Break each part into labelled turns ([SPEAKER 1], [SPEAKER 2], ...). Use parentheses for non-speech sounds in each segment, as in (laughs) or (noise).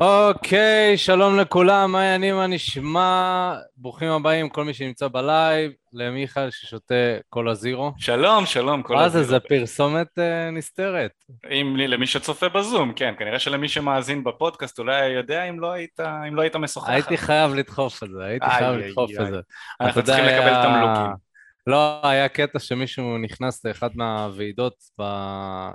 [SPEAKER 1] אוקיי, שלום לכולם, מה העניינים, מה נשמע? ברוכים הבאים, כל מי שנמצא בלייב, למיכאל ששותה קולה זירו.
[SPEAKER 2] שלום, שלום, קולה
[SPEAKER 1] מה זה,
[SPEAKER 2] זירו.
[SPEAKER 1] זה פרסומת אה, נסתרת.
[SPEAKER 2] אם למי שצופה בזום, כן, כנראה שלמי שמאזין בפודקאסט אולי יודע אם לא היית, אם לא היית משוחח.
[SPEAKER 1] הייתי חייב לדחוף את זה, הייתי
[SPEAKER 2] איי,
[SPEAKER 1] חייב
[SPEAKER 2] איי,
[SPEAKER 1] לדחוף
[SPEAKER 2] איי.
[SPEAKER 1] את זה.
[SPEAKER 2] אנחנו
[SPEAKER 1] אתה יודע,
[SPEAKER 2] צריכים לקבל תמלוגים.
[SPEAKER 1] לא, היה קטע שמישהו נכנס לאחד מהוועידות ב...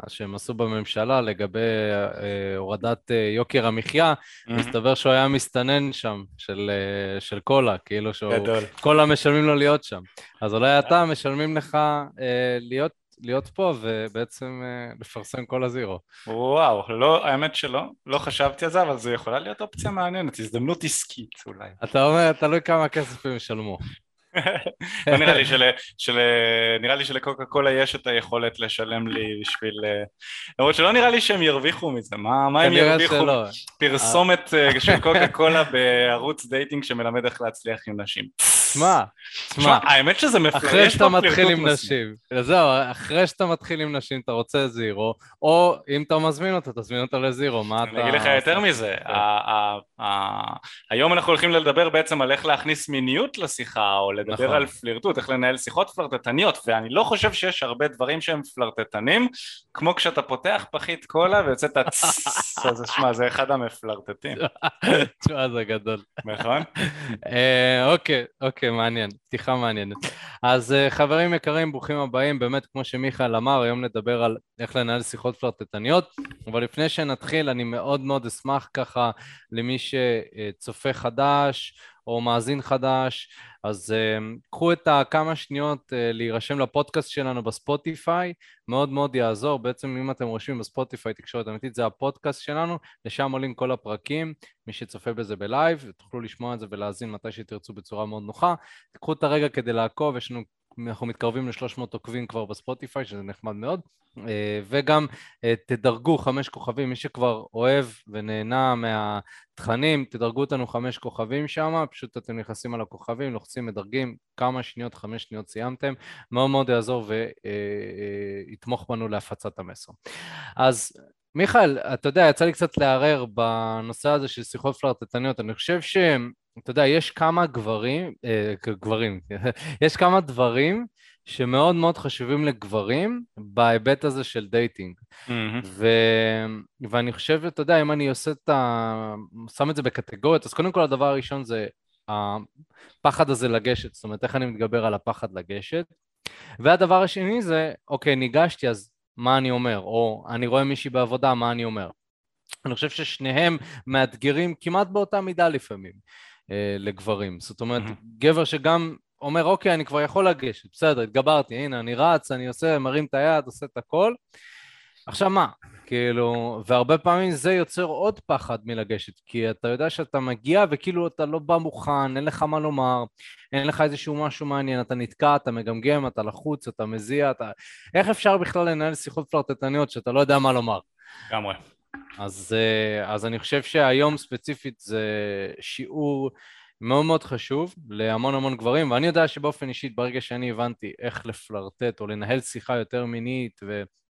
[SPEAKER 1] שהם עשו בממשלה לגבי אה, הורדת אה, יוקר המחיה,
[SPEAKER 2] Mm.
[SPEAKER 1] מסתבר שהוא היה מסתנן שם של, אה, של קולה, כאילו שהוא...
[SPEAKER 2] גדול.
[SPEAKER 1] קולה משלמים לו להיות שם. אז אולי אתה משלמים לך אה, להיות, להיות פה ובעצם אה, לפרסם קולה זירו.
[SPEAKER 2] וואו, לא, האמת שלא, לא חשבתי על זה, אבל זו יכולה להיות אופציה מעניינת, הזדמנות עסקית אולי.
[SPEAKER 1] אתה אומר, תלוי כמה כסף הם ישלמו. (laughs)
[SPEAKER 2] לא נראה לי של... של... נראה לי שלקוקה קולה יש את היכולת לשלם לי בשביל... למרות שלא נראה לי שהם ירוויחו מזה, מה, מה הם ירוויחו?
[SPEAKER 1] שלא.
[SPEAKER 2] פרסומת אה, של קוקה קולה בערוץ dating שמלמד איך להצליח עם נשים.
[SPEAKER 1] שמע,
[SPEAKER 2] שמע,
[SPEAKER 1] שמע,
[SPEAKER 2] האמת שזה מפריע,
[SPEAKER 1] אחרי שאתה מתחיל עם. נשים, זהו, אחרי שאתה מתחיל עם נשים אתה רוצה זירו, או אם אתה מזמין אותה, תזמין אותה לזירו, מה אתה...
[SPEAKER 2] אני אגיד לך יותר מזה,
[SPEAKER 1] כן.
[SPEAKER 2] היום אנחנו הולכים לדבר בעצם על איך להכניס מיניות לשיחה, או לדבר
[SPEAKER 1] נכון.
[SPEAKER 2] על פלירטוט, איך לנהל שיחות פלרטטניות, ואני לא חושב שיש הרבה דברים שהם פלרטטנים, כמו כשאתה פותח פחית קולה ויוצאת הצ... (laughs) אז שמע, זה אחד המפלרטטים, (laughs)
[SPEAKER 1] תשמע, זה גדול.
[SPEAKER 2] נכון?
[SPEAKER 1] אה, אוקיי, אוקיי, מעניין, פתיחה מעניינת. אז אה, חברים יקרים, ברוכים הבאים, באמת, כמו שמיכאל אמר, היום נדבר על איך לנהל שיחות פלרטטניות, אבל לפני שנתחיל, אני מאוד מאוד אשמח ככה למי שצופה חדש או מאזין חדש, אז uh, קחו את הכמה שניות uh, להירשם לפודקאסט שלנו בספוטיפיי, מאוד מאוד יעזור, בעצם אם אתם רושמים בספוטיפיי תקשורת אמיתית, זה הפודקאסט שלנו, לשם עולים כל הפרקים, מי שצופה בזה בלייב, תוכלו לשמוע את זה ולהאזין מתי שתרצו בצורה מאוד נוחה. תקחו את הרגע כדי לעקוב, יש לנו, אנחנו מתקרבים ל-300 עוקבים כבר בספוטיפיי, שזה נחמד מאוד. אה, וגם אה, תדרגו חמש כוכבים, מי שכבר אוהב ונהנה מהתכנים, תדרגו אותנו חמש כוכבים שם, פשוט אתם נכנסים על הכוכבים, לוחצים, מדרגים, כמה שניות, חמש שניות סיימתם, מאוד מאוד יעזור ויתמוך בנו להפצת המסר. אז מיכאל, אתה יודע, יצא לי קצת להרהר בנושא הזה של שיחות פלרטטניות, אני חושב ש... אתה יודע, יש כמה גברים, אה, גברים, (laughs) יש כמה דברים שמאוד מאוד חשובים לגברים בהיבט הזה של dating.
[SPEAKER 2] מהמם.
[SPEAKER 1] ו... ואני חושב, אתה יודע, אם אני עושה את ה... שם את זה בקטגוריות, אז קודם כל הדבר הראשון זה הפחד הזה לגשת, זאת אומרת, איך אני מתגבר על הפחד לגשת. והדבר השני זה, אוקיי, ניגשתי, אז מה אני אומר? או אני רואה מישהי בעבודה, מה אני אומר? אני חושב ששניהם מאתגרים כמעט באותה מידה לפעמים לגברים. זאת אומרת. גבר שגם אומר, אוקיי, אני כבר יכול לגשת, בסדר, התגברתי, הנה, אני רץ, אני עושה, מרים את היד, עושה את הכל. עכשיו מה? כאילו, והרבה פעמים זה יוצר עוד פחד מלגשת, כי אתה יודע שאתה מגיע וכאילו אתה לא בא מוכן, אין לך מה לומר, אין לך איזשהו משהו מעניין, אתה נתקע, אתה מגמגם, אתה לחוץ, אתה מזיע, אתה... איך אפשר בכלל לנהל שיחות פלרטטניות שאתה לא יודע מה לומר?
[SPEAKER 2] לגמרי.
[SPEAKER 1] אז, אה, אז אני חושב שהיום ספציפית זה שיעור מאוד מאוד חשוב להמון המון גברים, ואני יודע שבאופן אישי, ברגע שאני הבנתי איך לפלרטט או לנהל שיחה יותר מינית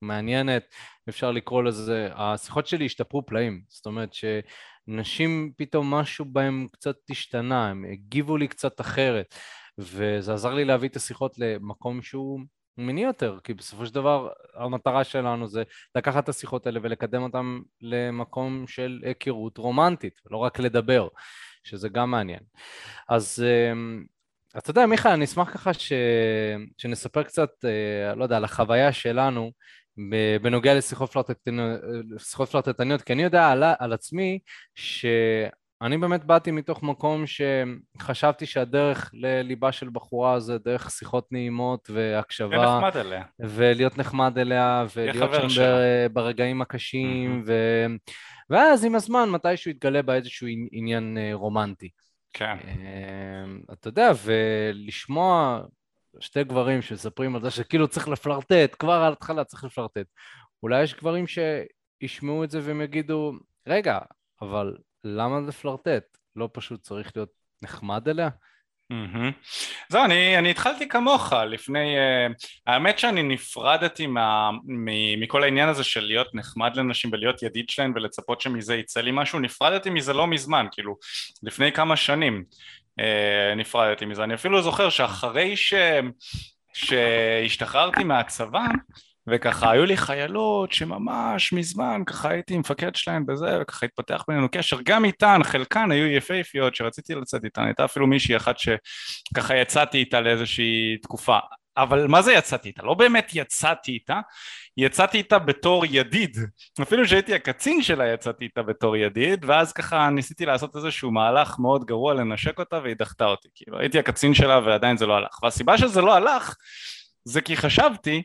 [SPEAKER 1] ומעניינת, אפשר לקרוא לזה, השיחות שלי השתפרו פלאים. זאת אומרת שנשים פתאום משהו בהם קצת השתנה, הם הגיבו לי קצת אחרת, וזה עזר לי להביא את השיחות למקום שהוא מיני יותר, כי בסופו של דבר המטרה שלנו זה לקחת את השיחות האלה ולקדם אותן למקום של היכרות רומנטית, לא רק לדבר, שזה גם מעניין. אז אמ, אתה יודע, מיכאל, אני אשמח ככה ש... שנספר קצת, אה, לא יודע, על החוויה שלנו בנוגע לשיחות שיחות פלרטטניות, כי אני יודע על, על עצמי שאני באמת באתי מתוך מקום שחשבתי שהדרך לליבה של בחורה זה דרך שיחות נעימות והקשבה.
[SPEAKER 2] זה נחמד עליה.
[SPEAKER 1] ולהיות נחמד אליה, ולהיות שם
[SPEAKER 2] שלה.
[SPEAKER 1] ברגעים הקשים, ו... ואז עם הזמן מתישהו יתגלה בה איזשהו עני- עניין אה, רומנטי.
[SPEAKER 2] כן.
[SPEAKER 1] אה, אתה יודע, ולשמוע שתי גברים שמספרים על זה שכאילו צריך לפלרטט, כבר על התחלה צריך לפלרטט. אולי יש גברים שישמעו את זה והם יגידו, רגע, אבל למה לפלרטט? לא פשוט צריך להיות נחמד אליה?
[SPEAKER 2] זהו, אני, התחלתי כמוך לפני, uh, האמת שאני נפרדתי מכל העניין הזה של להיות נחמד לנשים ולהיות ידיד שלהן ולצפות שמזה יצא לי משהו, נפרדתי מזה לא מזמן, כאילו לפני כמה שנים uh, נפרדתי מזה, אני אפילו זוכר שאחרי שהשתחררתי מהצבא וככה היו לי חיילות שממש מזמן ככה הייתי מפקד שלהן בזה וככה התפתח בינינו קשר. גם איתן חלקן היו יפהפיות שרציתי לצאת איתן. הייתה אפילו מישהי אחת שככה יצאתי איתה לאיזושהי תקופה. אבל מה זה יצאתי איתה? לא באמת יצאתי איתה יצאתי איתה בתור ידיד. אפילו שהייתי הקצין שלה יצאתי איתה בתור ידיד ואז ככה ניסיתי לעשות איזשהו מהלך מאוד גרוע לנשק אותה והיא דחתה אותי. כאילו הייתי הקצין שלה ועדיין זה לא הלך. והסיבה שזה לא הלך זה כי חשבתי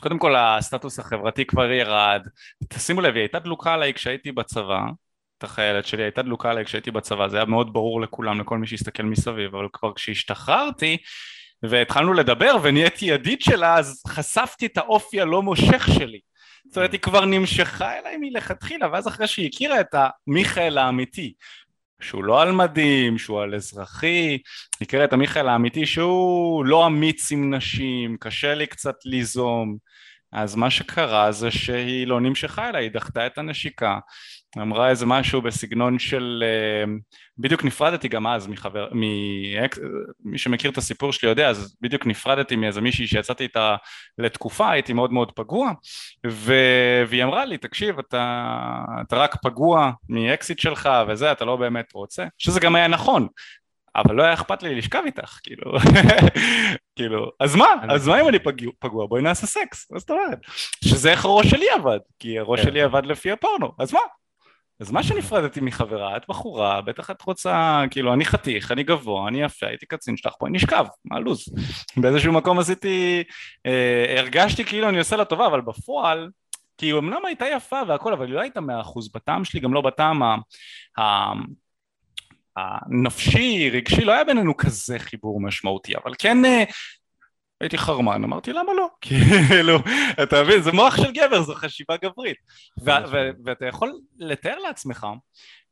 [SPEAKER 2] קודם כל הסטטוס החברתי כבר ירד, תשימו לב, היא הייתה דלוקה עליי כשהייתי בצבא, את החיילת שלי, הייתה דלוקה עליי כשהייתי בצבא, זה היה מאוד ברור לכולם, לכל מי שהסתכל מסביב, אבל כבר כשהשתחררתי והתחלנו לדבר ונהייתי ידיד שלה, אז חשפתי את האופי הלא מושך שלי. זאת אומרת, היא כבר נמשכה אליי מלכתחילה, ואז אחרי שהיא הכירה את המיכאל האמיתי, שהוא לא על מדים, שהוא על אזרחי, נקרא את המיכאל האמיתי שהוא לא אמיץ עם נשים, קשה לי קצת ליזום, אז מה שקרה זה שהיא לא נמשכה אליי, היא דחתה את הנשיקה, אמרה איזה משהו בסגנון של, אה, בדיוק נפרדתי גם אז מחבר, מי שמכיר את הסיפור שלי יודע, אז בדיוק נפרדתי מאיזה מישהי שיצאתי איתה לתקופה, הייתי מאוד מאוד פגוע, ו... והיא אמרה לי, תקשיב, אתה, אתה רק פגוע מאקסיט שלך וזה, אתה לא באמת רוצה, שזה גם היה נכון, אבל לא היה אכפת לי לשכב איתך, כאילו, (laughs) כאילו, אז מה? אז מה אם אני פגוע? בואי נעשה סקס, מה זאת אומרת? שזה איך הראש שלי עבד, כי הראש כן. שלי עבד לפי הפורנו, אז מה? אז מה שנפרדתי מחברה, את בחורה, בטח את רוצה, כאילו, אני חתיך, אני גבוה, אני יפה, הייתי קצין שלך, בואי נשכב, מה הלו"ז? באיזשהו מקום עשיתי, אה, הרגשתי כאילו אני עושה לה טובה, אבל בפועל, כי היא אמנם הייתה יפה והכל, אבל היא לא הייתה מאה אחוז בטעם שלי, גם לא בטעם ה... ה הנפשי, רגשי, לא היה בינינו כזה חיבור משמעותי, אבל כן אה, הייתי חרמן, אמרתי למה לא, (laughs) כאילו, אתה מבין, זה מוח של גבר, זו חשיבה גברית, ואתה יכול לתאר לעצמך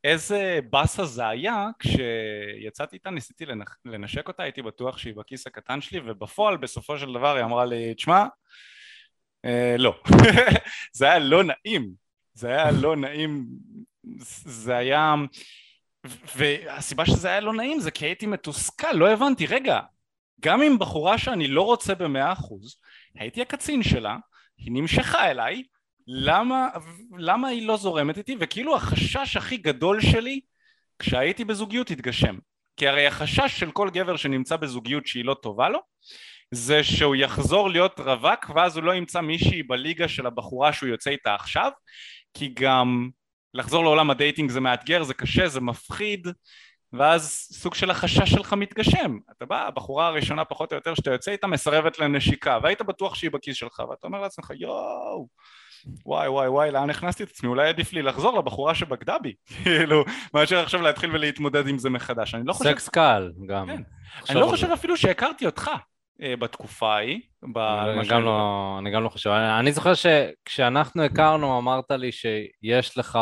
[SPEAKER 2] איזה באסה זה היה כשיצאתי איתה, ניסיתי לנשק אותה, הייתי בטוח שהיא בכיס הקטן שלי, ובפועל בסופו של דבר היא אמרה לי, תשמע, אה, לא, (laughs) זה היה לא נעים, זה היה לא נעים, זה היה... והסיבה שזה היה לא נעים זה כי הייתי מתוסכל, לא הבנתי, רגע, גם עם בחורה שאני לא רוצה במאה אחוז, הייתי הקצין שלה, היא נמשכה אליי, למה, למה היא לא זורמת איתי? וכאילו החשש הכי גדול שלי כשהייתי בזוגיות התגשם. כי הרי החשש של כל גבר שנמצא בזוגיות שהיא לא טובה לו, זה שהוא יחזור להיות רווק ואז הוא לא ימצא מישהי בליגה של הבחורה שהוא יוצא איתה עכשיו, כי גם לחזור לעולם ה dating זה מאתגר, זה קשה, זה מפחיד, ואז סוג של החשש שלך מתגשם. אתה בא, הבחורה הראשונה פחות או יותר שאתה יוצא איתה מסרבת לנשיקה, והיית בטוח שהיא בכיס שלך, ואתה אומר לעצמך, יואו, וואי וואי וואי, לאן הכנסתי את עצמי? אולי עדיף לי לחזור לבחורה שבגדה בי, (laughs) כאילו, מאשר עכשיו להתחיל ולהתמודד עם זה מחדש. אני לא חושב...
[SPEAKER 1] סקס קל גם.
[SPEAKER 2] כן. אני לא חושב אפילו שהכרתי אותך. אה, בתקופה ההיא.
[SPEAKER 1] אני גם, לא, אני גם לא חושב. אני זוכר שכשאנחנו הכרנו אמרת לי שיש לך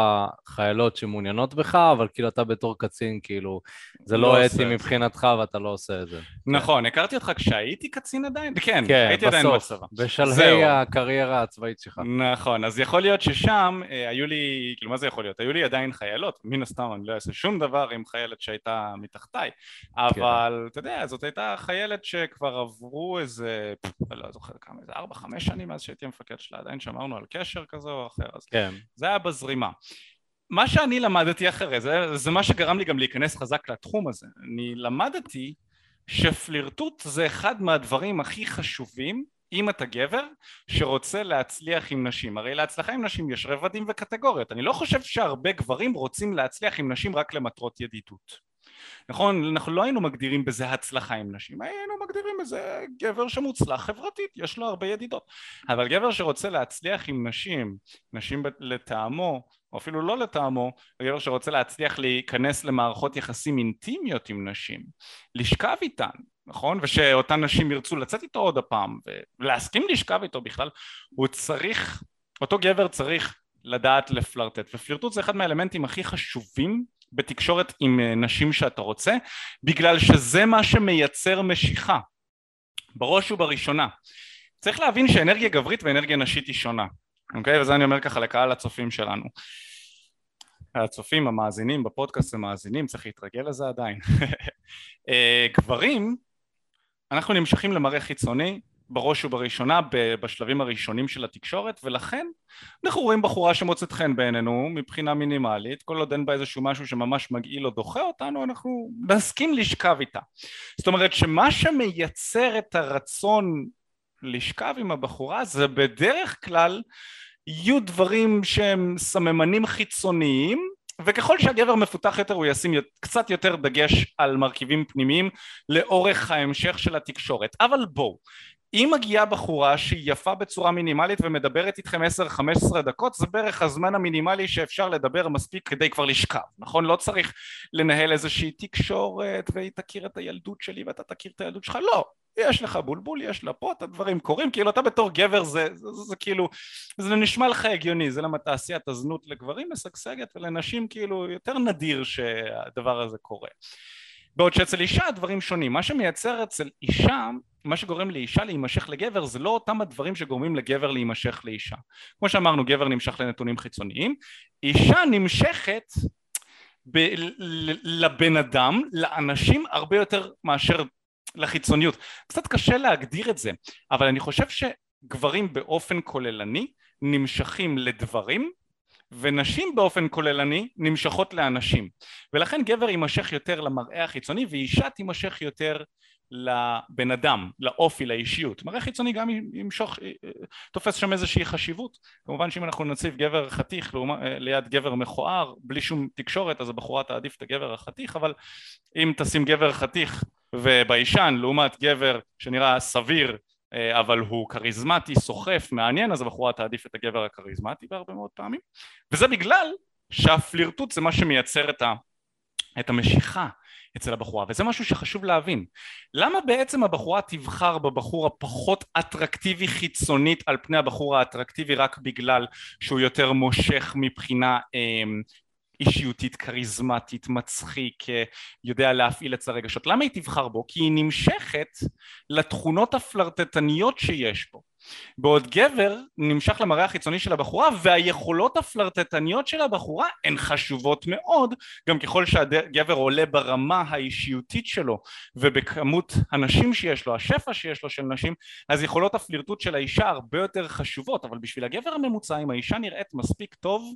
[SPEAKER 1] חיילות שמעוניינות בך, אבל כאילו אתה בתור קצין, כאילו, זה לא, לא אתי מבחינתך ואתה לא עושה את זה.
[SPEAKER 2] נכון, הכרתי אותך כשהייתי קצין עדיין? כן, כן הייתי בסוף, עדיין בצבא.
[SPEAKER 1] בשלהי הקריירה הצבאית שלך.
[SPEAKER 2] נכון, אז יכול להיות ששם אה, היו לי, כאילו מה זה יכול להיות? היו לי עדיין חיילות, מן הסתם אני לא אעשה שום דבר עם חיילת שהייתה מתחתיי, כן. אבל אתה יודע, זאת הייתה חיילת שכבר עברו איזה... לא זוכר כמה, איזה ארבע, חמש שנים מאז שהייתי המפקד שלה, עדיין שמרנו על קשר כזה או אחר, אז כן. זה היה בזרימה. מה שאני למדתי אחרי זה, זה מה שגרם לי גם להיכנס חזק לתחום הזה. אני למדתי שפלירטוט זה אחד מהדברים הכי חשובים אם אתה גבר שרוצה להצליח עם נשים. הרי להצלחה עם נשים יש רבדים וקטגוריות. אני לא חושב שהרבה גברים רוצים להצליח עם נשים רק למטרות ידידות. נכון, אנחנו לא היינו מגדירים בזה הצלחה עם נשים, היינו מגדירים בזה גבר שמוצלח חברתית, יש לו הרבה ידידות. אבל גבר שרוצה להצליח עם נשים, נשים לטעמו, או אפילו לא לטעמו, גבר שרוצה להצליח להיכנס למערכות יחסים אינטימיות עם נשים, לשכב איתן, נכון? ושאותן נשים ירצו לצאת איתו עוד הפעם, ולהסכים לשכב איתו בכלל, הוא צריך, אותו גבר צריך לדעת לפלרטט, ופלירטוט זה אחד מהאלמנטים הכי חשובים בתקשורת עם אה, נשים שאתה רוצה, בגלל שזה מה שמייצר משיכה, בראש ובראשונה. צריך להבין שאנרגיה גברית ואנרגיה נשית היא שונה, אוקיי? וזה אני אומר ככה לקהל הצופים שלנו. הצופים, המאזינים בפודקאסט המאזינים, צריך להתרגל לזה עדיין. (laughs) אה, גברים, אנחנו נמשכים למראה חיצוני, בראש ובראשונה בשלבים הראשונים של התקשורת ולכן אנחנו רואים בחורה שמוצאת חן בעינינו מבחינה מינימלית כל עוד אין בה איזשהו משהו שממש מגעיל או דוחה אותנו אנחנו נסכים לשכב איתה. זאת אומרת שמה שמייצר את הרצון לשכב עם הבחורה זה בדרך כלל יהיו דברים שהם סממנים חיצוניים וככל שהגבר מפותח יותר הוא ישים קצת יותר דגש על מרכיבים פנימיים לאורך ההמשך של התקשורת. אבל בואו אם מגיעה בחורה שהיא יפה בצורה מינימלית ומדברת איתכם 10-15 דקות זה בערך הזמן המינימלי שאפשר לדבר מספיק כדי כבר לשכב נכון? לא צריך לנהל איזושהי תקשורת והיא תכיר את הילדות שלי ואתה תכיר את הילדות שלך. לא יש לך בולבול יש לה פה את הדברים קורים כאילו אתה בתור גבר זה, זה, זה, זה כאילו זה נשמע לך הגיוני זה למה תעשיית הזנות לגברים משגשגת ולנשים כאילו יותר נדיר שהדבר הזה קורה. בעוד שאצל אישה הדברים שונים. מה שמייצר אצל אישה מה שגורם לאישה להימשך לגבר זה לא אותם הדברים שגורמים לגבר להימשך לאישה. כמו שאמרנו גבר נמשך לנתונים חיצוניים אישה נמשכת ב- לבן אדם לאנשים הרבה יותר מאשר לחיצוניות. קצת קשה להגדיר את זה אבל אני חושב שגברים באופן כוללני נמשכים לדברים ונשים באופן כוללני נמשכות לאנשים. ולכן גבר יימשך יותר למראה החיצוני ואישה תימשך יותר לבן אדם, לאופי, לאישיות. מראה חיצוני גם ימשוך, תופס שם איזושהי חשיבות. כמובן שאם אנחנו נציב גבר חתיך ליד גבר מכוער בלי שום תקשורת אז הבחורה תעדיף את הגבר החתיך אבל אם תשים גבר חתיך וביישן לעומת גבר שנראה סביר אה, אבל הוא כריזמטי, סוחף, מעניין, אז הבחורה תעדיף את הגבר הכריזמטי בהרבה מאוד פעמים וזה בגלל שהפלירטוט זה מה שמייצר את, ה, את המשיכה אצל הבחורה וזה משהו שחשוב להבין למה בעצם הבחורה תבחר בבחור הפחות אטרקטיבי חיצונית על פני הבחור האטרקטיבי רק בגלל שהוא יותר מושך מבחינה אה, אישיותית, כריזמטית, מצחיק, אה, יודע להפעיל את הרגשות. למה היא תבחר בו? כי היא נמשכת לתכונות הפלרטטניות שיש בו. בעוד גבר נמשך למראה החיצוני של הבחורה והיכולות הפלרטטניות של הבחורה הן חשובות מאוד גם ככל שהגבר עולה ברמה האישיותית שלו ובכמות הנשים שיש לו, השפע שיש לו של נשים אז יכולות הפלירטוט של האישה הרבה יותר חשובות אבל בשביל הגבר הממוצע אם האישה נראית מספיק טוב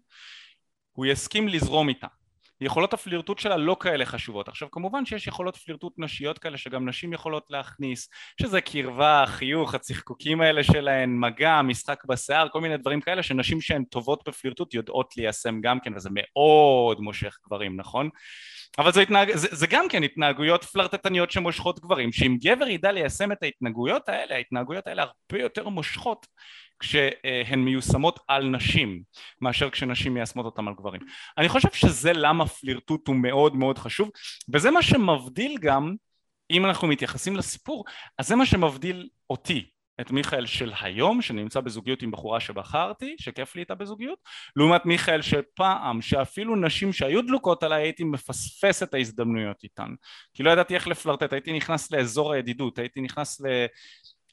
[SPEAKER 2] הוא יסכים לזרום איתה יכולות הפלירטוט שלה לא כאלה חשובות עכשיו כמובן שיש יכולות פלירטוט נשיות כאלה שגם נשים יכולות להכניס שזה קרבה, חיוך, הצחקוקים האלה שלהן, מגע, משחק בשיער, כל מיני דברים כאלה שנשים שהן טובות בפלירטוט יודעות ליישם גם כן וזה מאוד מושך גברים נכון? אבל זה, התנהג... זה, זה גם כן התנהגויות פלרטטניות שמושכות גברים שאם גבר ידע ליישם את ההתנהגויות האלה ההתנהגויות האלה הרבה יותר מושכות כשהן מיושמות על נשים מאשר כשנשים מיישמות אותן על גברים. אני חושב שזה למה פלירטוט הוא מאוד מאוד חשוב וזה מה שמבדיל גם אם אנחנו מתייחסים לסיפור אז זה מה שמבדיל אותי את מיכאל של היום שנמצא בזוגיות עם בחורה שבחרתי שכיף לי איתה בזוגיות לעומת מיכאל של פעם שאפילו נשים שהיו דלוקות עליי הייתי מפספס את ההזדמנויות איתן כי לא ידעתי איך לפלרטט הייתי נכנס לאזור הידידות הייתי נכנס ל...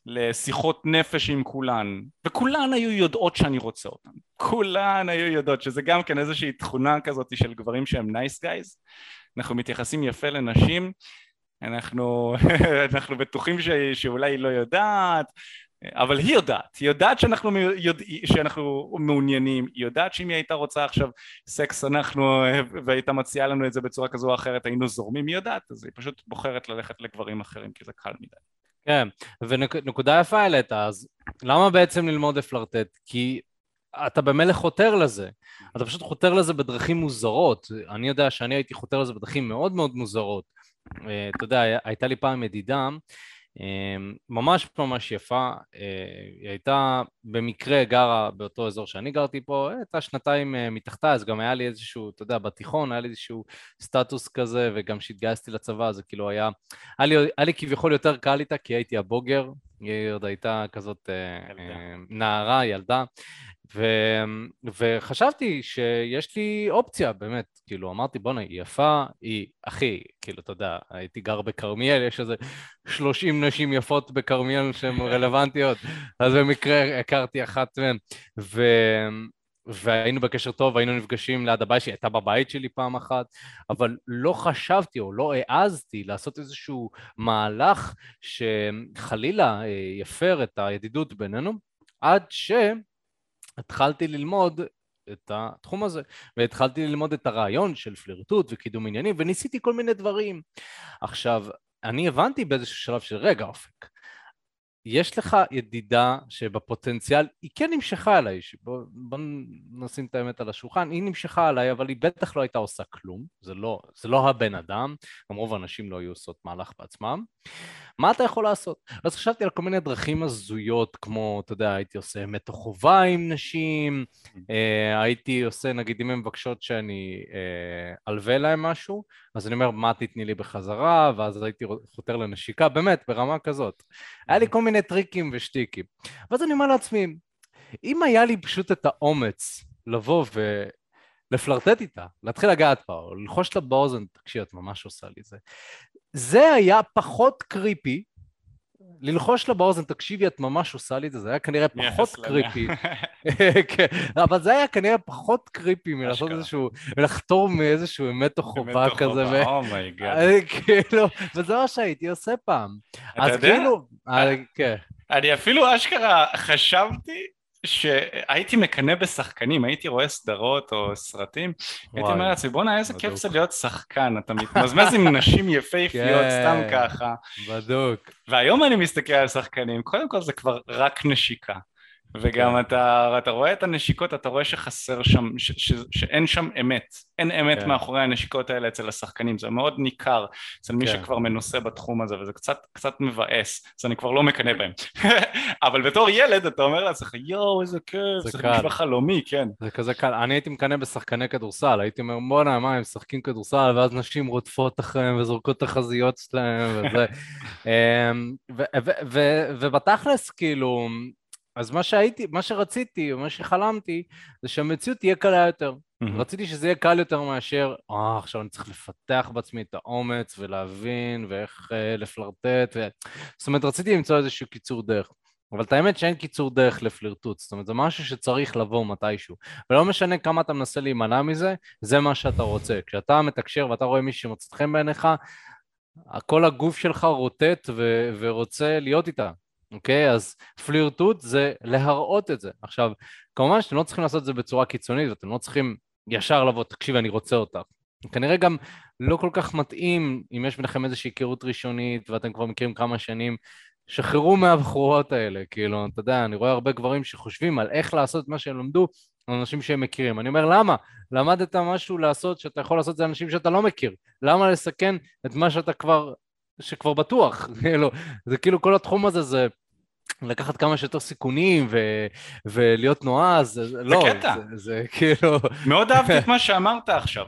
[SPEAKER 2] לשיחות נפש עם כולן וכולן היו יודעות שאני רוצה אותן. כולן היו יודעות שזה גם כן איזושהי תכונה כזאת של גברים שהם nice nice guys אנחנו מתייחסים יפה לנשים. אנחנו, (laughs) אנחנו בטוחים ש, שאולי היא לא יודעת אבל היא יודעת, היא יודעת שאנחנו, יודע, שאנחנו מעוניינים, היא יודעת שאם היא הייתה רוצה עכשיו סקס אנחנו והייתה מציעה לנו את זה בצורה כזו או אחרת היינו זורמים, היא יודעת אז היא פשוט בוחרת ללכת לגברים אחרים כי זה קל מדי
[SPEAKER 1] כן, ונקודה יפה העלית, אז למה בעצם ללמוד לפלרטט? כי אתה במילא חותר לזה, אתה פשוט חותר לזה בדרכים מוזרות, אני יודע שאני הייתי חותר לזה בדרכים מאוד מאוד מוזרות. אה, אתה יודע, הייתה לי פעם ידידה ממש ממש יפה, אה, היא הייתה במקרה גרה באותו אזור שאני גרתי פה, הייתה שנתיים אה, מתחתה, אז גם היה לי איזשהו, אתה יודע, בתיכון היה לי איזשהו סטטוס כזה, וגם כשהתגייסתי לצבא זה כאילו היה, היה לי, היה לי כביכול יותר קל איתה, כי הייתי הבוגר, היא עוד הייתה כזאת ילדה. נערה, ילדה, ו... וחשבתי שיש לי אופציה, באמת, כאילו, אמרתי, בואנה, היא יפה, היא, אחי, כאילו, אתה יודע, הייתי גר בכרמיאל, יש איזה 30 נשים יפות בכרמיאל שהן (laughs) רלוונטיות, אז במקרה הכרתי אחת מהן, ו... והיינו בקשר טוב, היינו נפגשים ליד הבית שלי, הייתה בבית שלי פעם אחת, אבל לא חשבתי או לא העזתי לעשות איזשהו מהלך שחלילה אה, יפר את הידידות בינינו, עד שהתחלתי ללמוד את התחום הזה, והתחלתי ללמוד את הרעיון של פלירטוט וקידום עניינים, וניסיתי כל מיני דברים. עכשיו, אני הבנתי באיזשהו שלב של רגע אופק, יש לך ידידה שבפוטנציאל היא כן נמשכה אליי, בוא, בוא נשים את האמת על השולחן, היא נמשכה אליי אבל היא בטח לא הייתה עושה כלום, זה לא, זה לא הבן אדם, גם רוב האנשים לא היו עושות מהלך בעצמם, מה אתה יכול לעשות? אז חשבתי על כל מיני דרכים הזויות, כמו, אתה יודע, הייתי עושה מתו חובה עם נשים, אה, הייתי עושה, נגיד, אם הן מבקשות שאני אה, אלווה להן משהו, אז אני אומר, מה תתני לי בחזרה, ואז הייתי חותר לנשיקה, באמת, ברמה כזאת. היה לי כל מיני טריקים ושטיקים. ואז אני אומר לעצמי, אם היה לי פשוט את האומץ לבוא ו... לפלרטט איתה, להתחיל לגעת בה, או ללחוש לה באוזן, תקשיב, את ממש עושה לי זה. זה היה פחות creepy, ללחוש לה באוזן, תקשיבי, את ממש עושה לי את זה, זה היה כנראה פחות creepy. (laughs) כן, אבל זה היה כנראה פחות creepy מלעשות איזשהו, לחתור מאיזשהו אמת או חובה כזה.
[SPEAKER 2] Oh my God. Oh
[SPEAKER 1] כאילו, וזה מה שהייתי עושה פעם.
[SPEAKER 2] אתה יודע? כאילו, אה, כן. אני אפילו אשכרה חשבתי שהייתי מקנא בשחקנים, הייתי רואה סדרות או סרטים, הייתי אומר לעצמי בואנה איזה כיף זה להיות שחקן, אתה מתמזמז עם נשים יפהפיות סתם כן, ככה.
[SPEAKER 1] בדוק.
[SPEAKER 2] והיום אני מסתכל על שחקנים, קודם כל זה כבר רק נשיקה. וגם כן. אתה, אתה רואה את הנשיקות, אתה רואה שחסר שם, ש, ש, שאין שם אמת, אין אמת כן. מאחורי הנשיקות האלה אצל השחקנים, זה מאוד ניכר אצל מי כן. שכבר מנוסה בתחום הזה, וזה קצת, קצת מבאס, אז אני כבר לא מקנא בהם. (laughs) אבל בתור ילד אתה אומר לעצמך, יואו איזה כיף, זה, נשמע חלומי, כן.
[SPEAKER 1] זה כזה קל, אני הייתי מקנא בשחקני כדורסל, הייתי אומר בואנה מה הם משחקים כדורסל, ואז נשים רודפות אחריהם וזורקות את החזיות שלהם וזה. (laughs) אמ, ובתכלס כאילו אז מה שהייתי, מה שרציתי, מה שחלמתי, זה שהמציאות תהיה קלה יותר. Mm-hmm. רציתי שזה יהיה קל יותר מאשר, אה, עכשיו אני צריך לפתח בעצמי את האומץ ולהבין ואיך אה, לפלרטט, ו... זאת אומרת, רציתי למצוא איזשהו קיצור דרך. אבל את האמת שאין קיצור דרך לפלירטוט, זאת אומרת, זה משהו שצריך לבוא מתישהו. ולא משנה כמה אתה מנסה להימנע מזה, זה מה שאתה רוצה. כשאתה מתקשר ואתה רואה מישהו שמוצאת חן בעיניך, כל הגוף שלך רוטט ו- ורוצה להיות איתה. אוקיי? אז פלירטוט זה להראות את זה. עכשיו, כמובן שאתם לא צריכים לעשות את זה בצורה קיצונית, ואתם לא צריכים ישר לבוא, תקשיב, אני רוצה אותך. כנראה גם לא כל כך מתאים, אם יש ביניכם איזושהי היכרות ראשונית ואתם כבר מכירים כמה שנים, שחררו מהבחורות האלה, כאילו, אתה יודע, אני רואה הרבה גברים שחושבים על איך לעשות מה שהם למדו, אנשים שהם מכירים. אני אומר, למה? למדת משהו לעשות שאתה יכול לעשות את זה לאנשים שאתה לא מכיר. למה לסכן את מה שאתה כבר, שכבר בטוח? (laughs) כאילו, זה כאילו כל התחום הזה זה לקחת כמה שיותר סיכונים ו- ולהיות נועז, זה לא,
[SPEAKER 2] קטע.
[SPEAKER 1] זה, זה כאילו...
[SPEAKER 2] מאוד אהבתי את מה שאמרת עכשיו.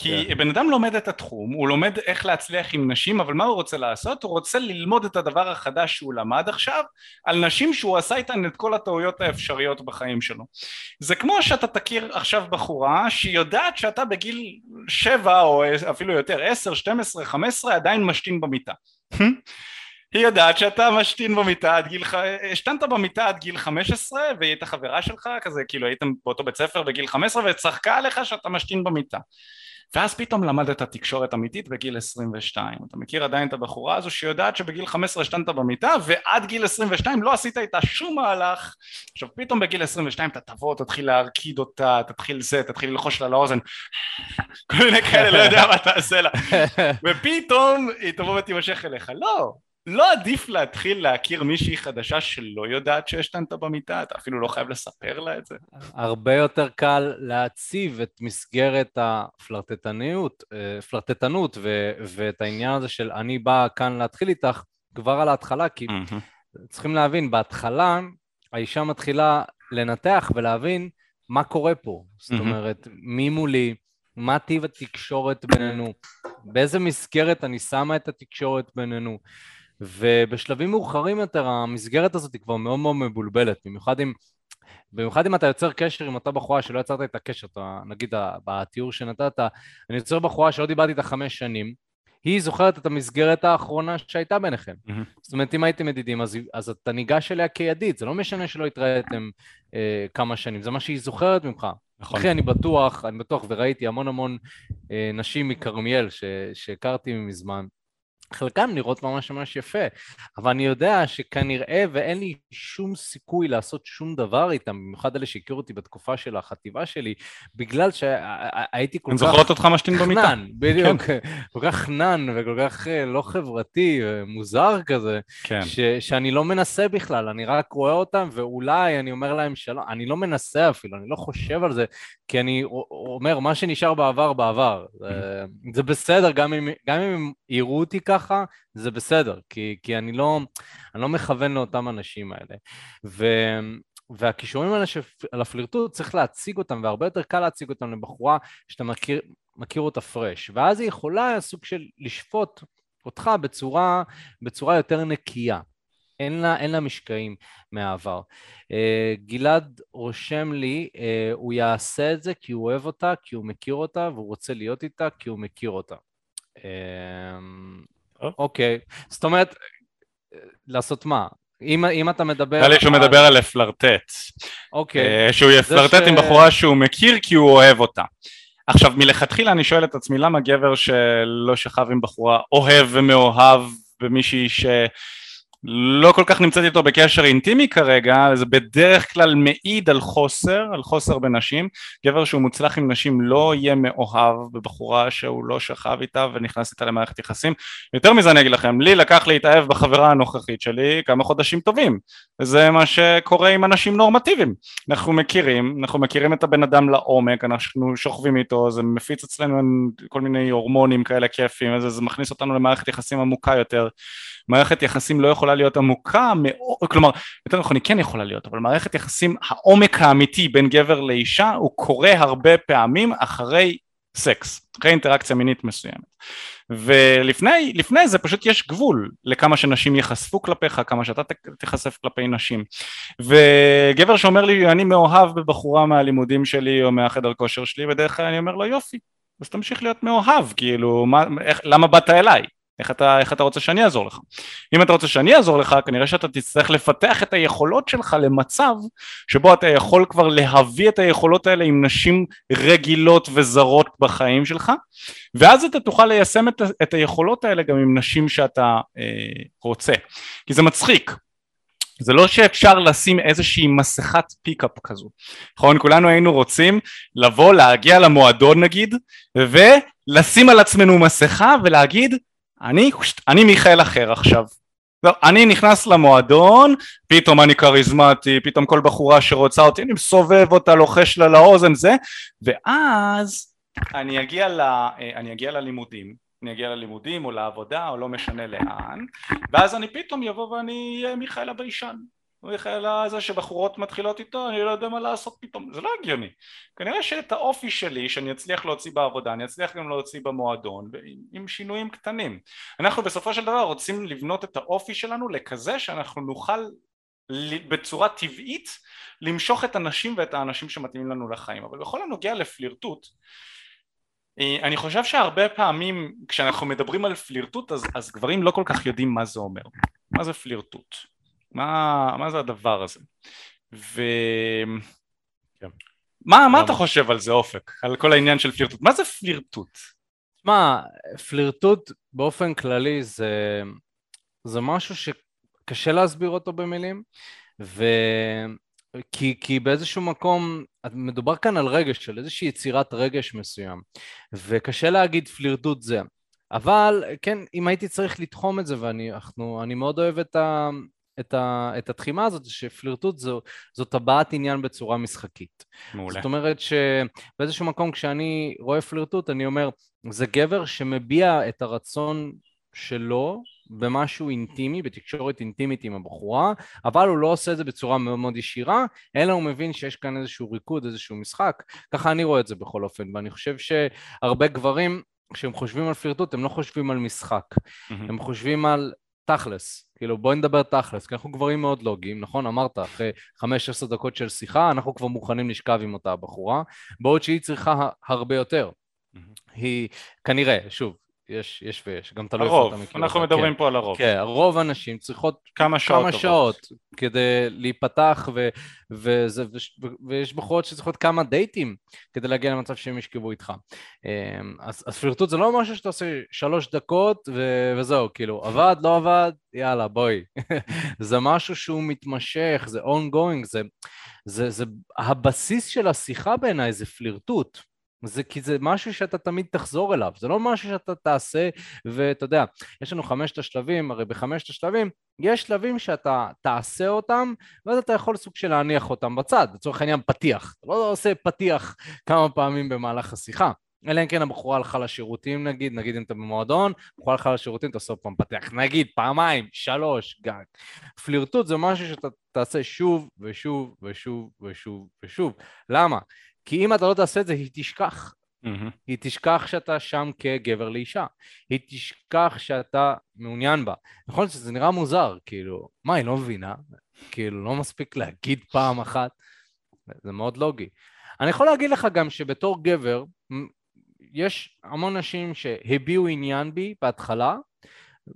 [SPEAKER 2] כי yeah. כן. בן אדם לומד את התחום, הוא לומד איך להצליח עם נשים, אבל מה הוא רוצה לעשות? הוא רוצה ללמוד את הדבר החדש שהוא למד עכשיו, על נשים שהוא עשה איתן את כל הטעויות האפשריות בחיים שלו. זה כמו שאתה תכיר עכשיו בחורה שהיא יודעת שאתה בגיל 7 או אפילו יותר, 10, 12, 15 עדיין משתין במיטה. היא יודעת שאתה משתין במיטה עד גיל, השתנת במיטה עד גיל 15 והיא הייתה חברה שלך, כזה כאילו הייתם באותו בית ספר בגיל 15 וצחקה עליך שאתה משתין במיטה. ואז פתאום למדת תקשורת אמיתית בגיל 22. אתה מכיר עדיין את הבחורה הזו שיודעת שבגיל 15 השתנת במיטה ועד גיל 22 לא עשית איתה שום מהלך. עכשיו פתאום בגיל 22 אתה תבוא, תתחיל להרקיד אותה, תתחיל זה, תתחיל ללחוש לה לאוזן, כל מיני כאלה, לא יודע מה תעשה לה. (laughs) ופתאום היא תבוא ותימשך אליך. לא, לא עדיף להתחיל להכיר מישהי חדשה שלא יודעת שהשתנת במיטה? אתה אפילו לא חייב לספר לה את זה.
[SPEAKER 1] הרבה יותר קל להציב את מסגרת הפלרטטנות, אה, פלרטטנות ו- ואת העניין הזה של אני בא כאן להתחיל איתך כבר על ההתחלה, כי mm-hmm. צריכים להבין, בהתחלה האישה מתחילה לנתח ולהבין מה קורה פה. זאת mm-hmm. אומרת, מי מולי, מה טיב התקשורת בינינו, באיזה מסגרת אני שמה את התקשורת בינינו. ובשלבים מאוחרים יותר המסגרת הזאת היא כבר מאוד מאוד מבולבלת, במיוחד אם במיוחד אם אתה יוצר קשר עם אותה בחורה שלא יצרת את הקשר, אתה, נגיד בתיאור שנתת, אני יוצר בחורה שלא דיברתי איתה חמש שנים, היא זוכרת את המסגרת האחרונה שהייתה ביניכם. Mm-hmm. זאת אומרת, אם הייתם ידידים, אז, אז אתה ניגש אליה כידיד, זה לא משנה שלא התראיתם אה, כמה שנים, זה מה שהיא זוכרת ממך. נכון. אחי, אני בטוח, אני בטוח, וראיתי המון המון אה, נשים מכרמיאל שהכרתי מזמן, חלקם נראות ממש ממש יפה, אבל אני יודע שכנראה ואין לי שום סיכוי לעשות שום דבר איתם, במיוחד אלה שהכירו אותי בתקופה של החטיבה שלי, בגלל שהייתי כל כך...
[SPEAKER 2] הן זוכרות אותך משתין במיטה.
[SPEAKER 1] חנן, בדיוק, כן. כל כך חנן וכל כך אה, לא חברתי ומוזר כזה, כן. ש, שאני לא מנסה בכלל, אני רק רואה אותם ואולי אני אומר להם שלום, אני לא מנסה אפילו, אני לא חושב על זה, כי אני אומר, מה שנשאר בעבר, בעבר. זה, זה בסדר, גם אם, גם אם יראו אותי ככה, זה בסדר, כי, כי אני, לא, אני לא מכוון לאותם אנשים האלה. ו, והכישורים האלה של הפלירטוט, צריך להציג אותם, והרבה יותר קל להציג אותם לבחורה שאתה מכיר, מכיר אותה פרש. ואז היא יכולה סוג של לשפוט אותך בצורה, בצורה יותר נקייה. אין לה, אין לה משקעים מהעבר. Uh, גלעד רושם לי, uh, הוא יעשה את זה כי הוא אוהב אותה, כי הוא מכיר אותה, והוא רוצה להיות איתה כי הוא מכיר אותה. Uh, אוקיי, זאת אומרת, לעשות מה? אם, אם אתה מדבר...
[SPEAKER 2] נראה לי שהוא מדבר על לפלרטט.
[SPEAKER 1] אוקיי.
[SPEAKER 2] שהוא יפלרטט ש... עם בחורה שהוא מכיר כי הוא אוהב אותה. עכשיו, מלכתחילה אני שואל את עצמי, למה גבר שלא שכב עם בחורה אוהב ומאוהב במישהי ש... לא כל כך נמצאת איתו בקשר אינטימי כרגע, זה בדרך כלל מעיד על חוסר, על חוסר בנשים. גבר שהוא מוצלח עם נשים לא יהיה מאוהב בבחורה שהוא לא שכב איתה ונכנס איתה למערכת יחסים. יותר מזה אני אגיד לכם, לי לקח להתאהב בחברה הנוכחית שלי כמה חודשים טובים. וזה מה שקורה עם אנשים נורמטיביים. אנחנו מכירים, אנחנו מכירים את הבן אדם לעומק, אנחנו שוכבים איתו, זה מפיץ אצלנו כל מיני הורמונים כאלה כיפים, זה, זה מכניס אותנו למערכת יחסים עמוקה יותר. מערכת יחסים לא יכולה להיות עמוקה מאוד, כלומר, יותר נכון היא כן יכולה להיות, אבל מערכת יחסים, העומק האמיתי בין גבר לאישה הוא קורה הרבה פעמים אחרי סקס, אחרי אינטראקציה מינית מסוימת. ולפני זה פשוט יש גבול לכמה שנשים ייחשפו כלפיך, כמה שאתה תיחשף כלפי נשים. וגבר שאומר לי אני מאוהב בבחורה מהלימודים שלי או מהחדר כושר שלי, בדרך כלל אני אומר לו יופי, אז תמשיך להיות מאוהב, כאילו, מה, איך, למה באת אליי? איך אתה, איך אתה רוצה שאני אעזור לך? אם אתה רוצה שאני אעזור לך, כנראה שאתה תצטרך לפתח את היכולות שלך למצב שבו אתה יכול כבר להביא את היכולות האלה עם נשים רגילות וזרות בחיים שלך, ואז אתה תוכל ליישם את, את היכולות האלה גם עם נשים שאתה אה, רוצה. כי זה מצחיק, זה לא שאפשר לשים איזושהי מסכת פיקאפ כזו, נכון? כולנו היינו רוצים לבוא, להגיע למועדון נגיד, ולשים על עצמנו מסכה ולהגיד אני, אני מיכאל אחר עכשיו. לא, אני נכנס למועדון, פתאום אני כריזמטי, פתאום כל בחורה שרוצה אותי, אני מסובב אותה, לוחש לה לאוזן זה, ואז אני אגיע, ל, אני אגיע ללימודים, אני אגיע ללימודים או לעבודה או לא משנה לאן, ואז אני פתאום יבוא ואני אהיה מיכאל הביישן. מיכאל הזה שבחורות מתחילות איתו, אני לא יודע מה לעשות פתאום, זה לא הגיוני. כנראה שאת האופי שלי, שאני אצליח להוציא בעבודה, אני אצליח גם להוציא במועדון, עם שינויים קטנים. אנחנו בסופו של דבר רוצים לבנות את האופי שלנו לכזה שאנחנו נוכל בצורה טבעית למשוך את הנשים ואת האנשים שמתאימים לנו לחיים. אבל בכל הנוגע לפלירטוט, אני חושב שהרבה פעמים כשאנחנו מדברים על פלירטוט אז, אז גברים לא כל כך יודעים מה זה אומר. מה זה פלירטוט? מה, מה זה הדבר הזה? ו... כן. מה, מה אתה חושב על זה אופק? על כל העניין של פלירטוט? מה זה פלירטוט?
[SPEAKER 1] מה, פלירטוט באופן כללי זה, זה משהו שקשה להסביר אותו במילים, ו... כי, כי באיזשהו מקום מדובר כאן על רגש, של איזושהי יצירת רגש מסוים, וקשה להגיד פלירטוט זה. אבל כן, אם הייתי צריך לתחום את זה, ואני אנחנו, מאוד אוהב את, ה, את, ה, את התחימה הזאת, שפלירטוט זו, זאת הבעת עניין בצורה משחקית.
[SPEAKER 2] מעולה.
[SPEAKER 1] זאת אומרת שבאיזשהו מקום כשאני רואה פלירטוט, אני אומר, זה גבר שמביע את הרצון שלו במשהו אינטימי, בתקשורת אינטימית עם הבחורה, אבל הוא לא עושה את זה בצורה מאוד מאוד ישירה, אלא הוא מבין שיש כאן איזשהו ריקוד, איזשהו משחק. ככה אני רואה את זה בכל אופן, ואני חושב שהרבה גברים, כשהם חושבים על פלירטוט, הם לא חושבים על משחק, mm-hmm. הם חושבים על תכלס, כאילו בואי נדבר תכלס, כי אנחנו גברים מאוד לוגיים, נכון? אמרת, אחרי 5-10 דקות של שיחה, אנחנו כבר מוכנים לשכב עם אותה הבחורה, בעוד שהיא צריכה הרבה יותר. היא כנראה, שוב, יש, יש ויש, גם תלוי
[SPEAKER 2] איפה אתה מכיר. הרוב, אנחנו מדברים
[SPEAKER 1] כן.
[SPEAKER 2] פה על הרוב.
[SPEAKER 1] כן, הרוב הנשים צריכות
[SPEAKER 2] כמה שעות,
[SPEAKER 1] כמה שעות כדי להיפתח, ו, וזה, ו, ויש בחורות שצריכות כמה דייטים כדי להגיע למצב שהם ישכבו איתך. אמ, אז, אז פלירטוט זה לא משהו שאתה עושה שלוש דקות ו, וזהו, כאילו, עבד, לא עבד, יאללה, בואי. (laughs) זה משהו שהוא מתמשך, זה ongoing, זה, זה, זה הבסיס של השיחה בעיניי זה פלירטוט. זה כי זה משהו שאתה תמיד תחזור אליו, זה לא משהו שאתה תעשה ואתה יודע, יש לנו חמשת השלבים, הרי בחמשת השלבים יש שלבים שאתה תעשה אותם ואז אתה יכול סוג של להניח אותם בצד, לצורך העניין פתיח, אתה לא עושה פתיח כמה פעמים במהלך השיחה אלא אם כן הבחורה הלכה לשירותים נגיד, נגיד אם אתה במועדון, בחורה הלכה לשירותים, תעשה עוד פעם פתח, נגיד פעמיים, שלוש, גג. פלירטוט זה משהו שאתה תעשה שוב ושוב ושוב ושוב ושוב. למה? כי אם אתה לא תעשה את זה, היא תשכח. Mm-hmm. היא תשכח שאתה שם כגבר לאישה. היא תשכח שאתה מעוניין בה. נכון שזה נראה מוזר, כאילו, מה, היא לא מבינה? כאילו, לא מספיק להגיד פעם אחת? זה מאוד לוגי. אני יכול להגיד לך גם שבתור גבר, יש המון נשים שהביעו עניין בי בהתחלה,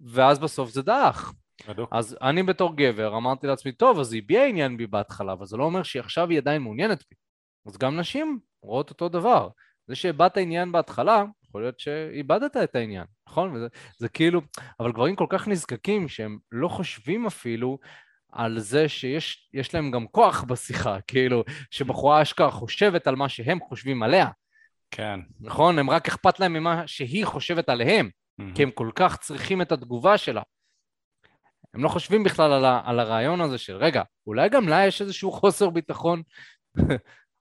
[SPEAKER 1] ואז בסוף זה דעך. בדיוק. אז אני בתור גבר אמרתי לעצמי, טוב, אז היא הביעה עניין בי בהתחלה, אבל זה לא אומר שעכשיו היא עדיין מעוניינת בי. אז גם נשים רואות אותו דבר. זה שהבעת עניין בהתחלה, יכול להיות שאיבדת את העניין, נכון? וזה, זה כאילו, אבל גברים כל כך נזקקים שהם לא חושבים אפילו על זה שיש להם גם כוח בשיחה, כאילו, שבחורה אשכרה חושבת על מה שהם חושבים עליה.
[SPEAKER 2] כן.
[SPEAKER 1] נכון? הם רק אכפת להם ממה שהיא חושבת עליהם, mm-hmm. כי הם כל כך צריכים את התגובה שלה. הם לא חושבים בכלל על, ה, על הרעיון הזה של, רגע, אולי גם לה יש איזשהו חוסר ביטחון (laughs)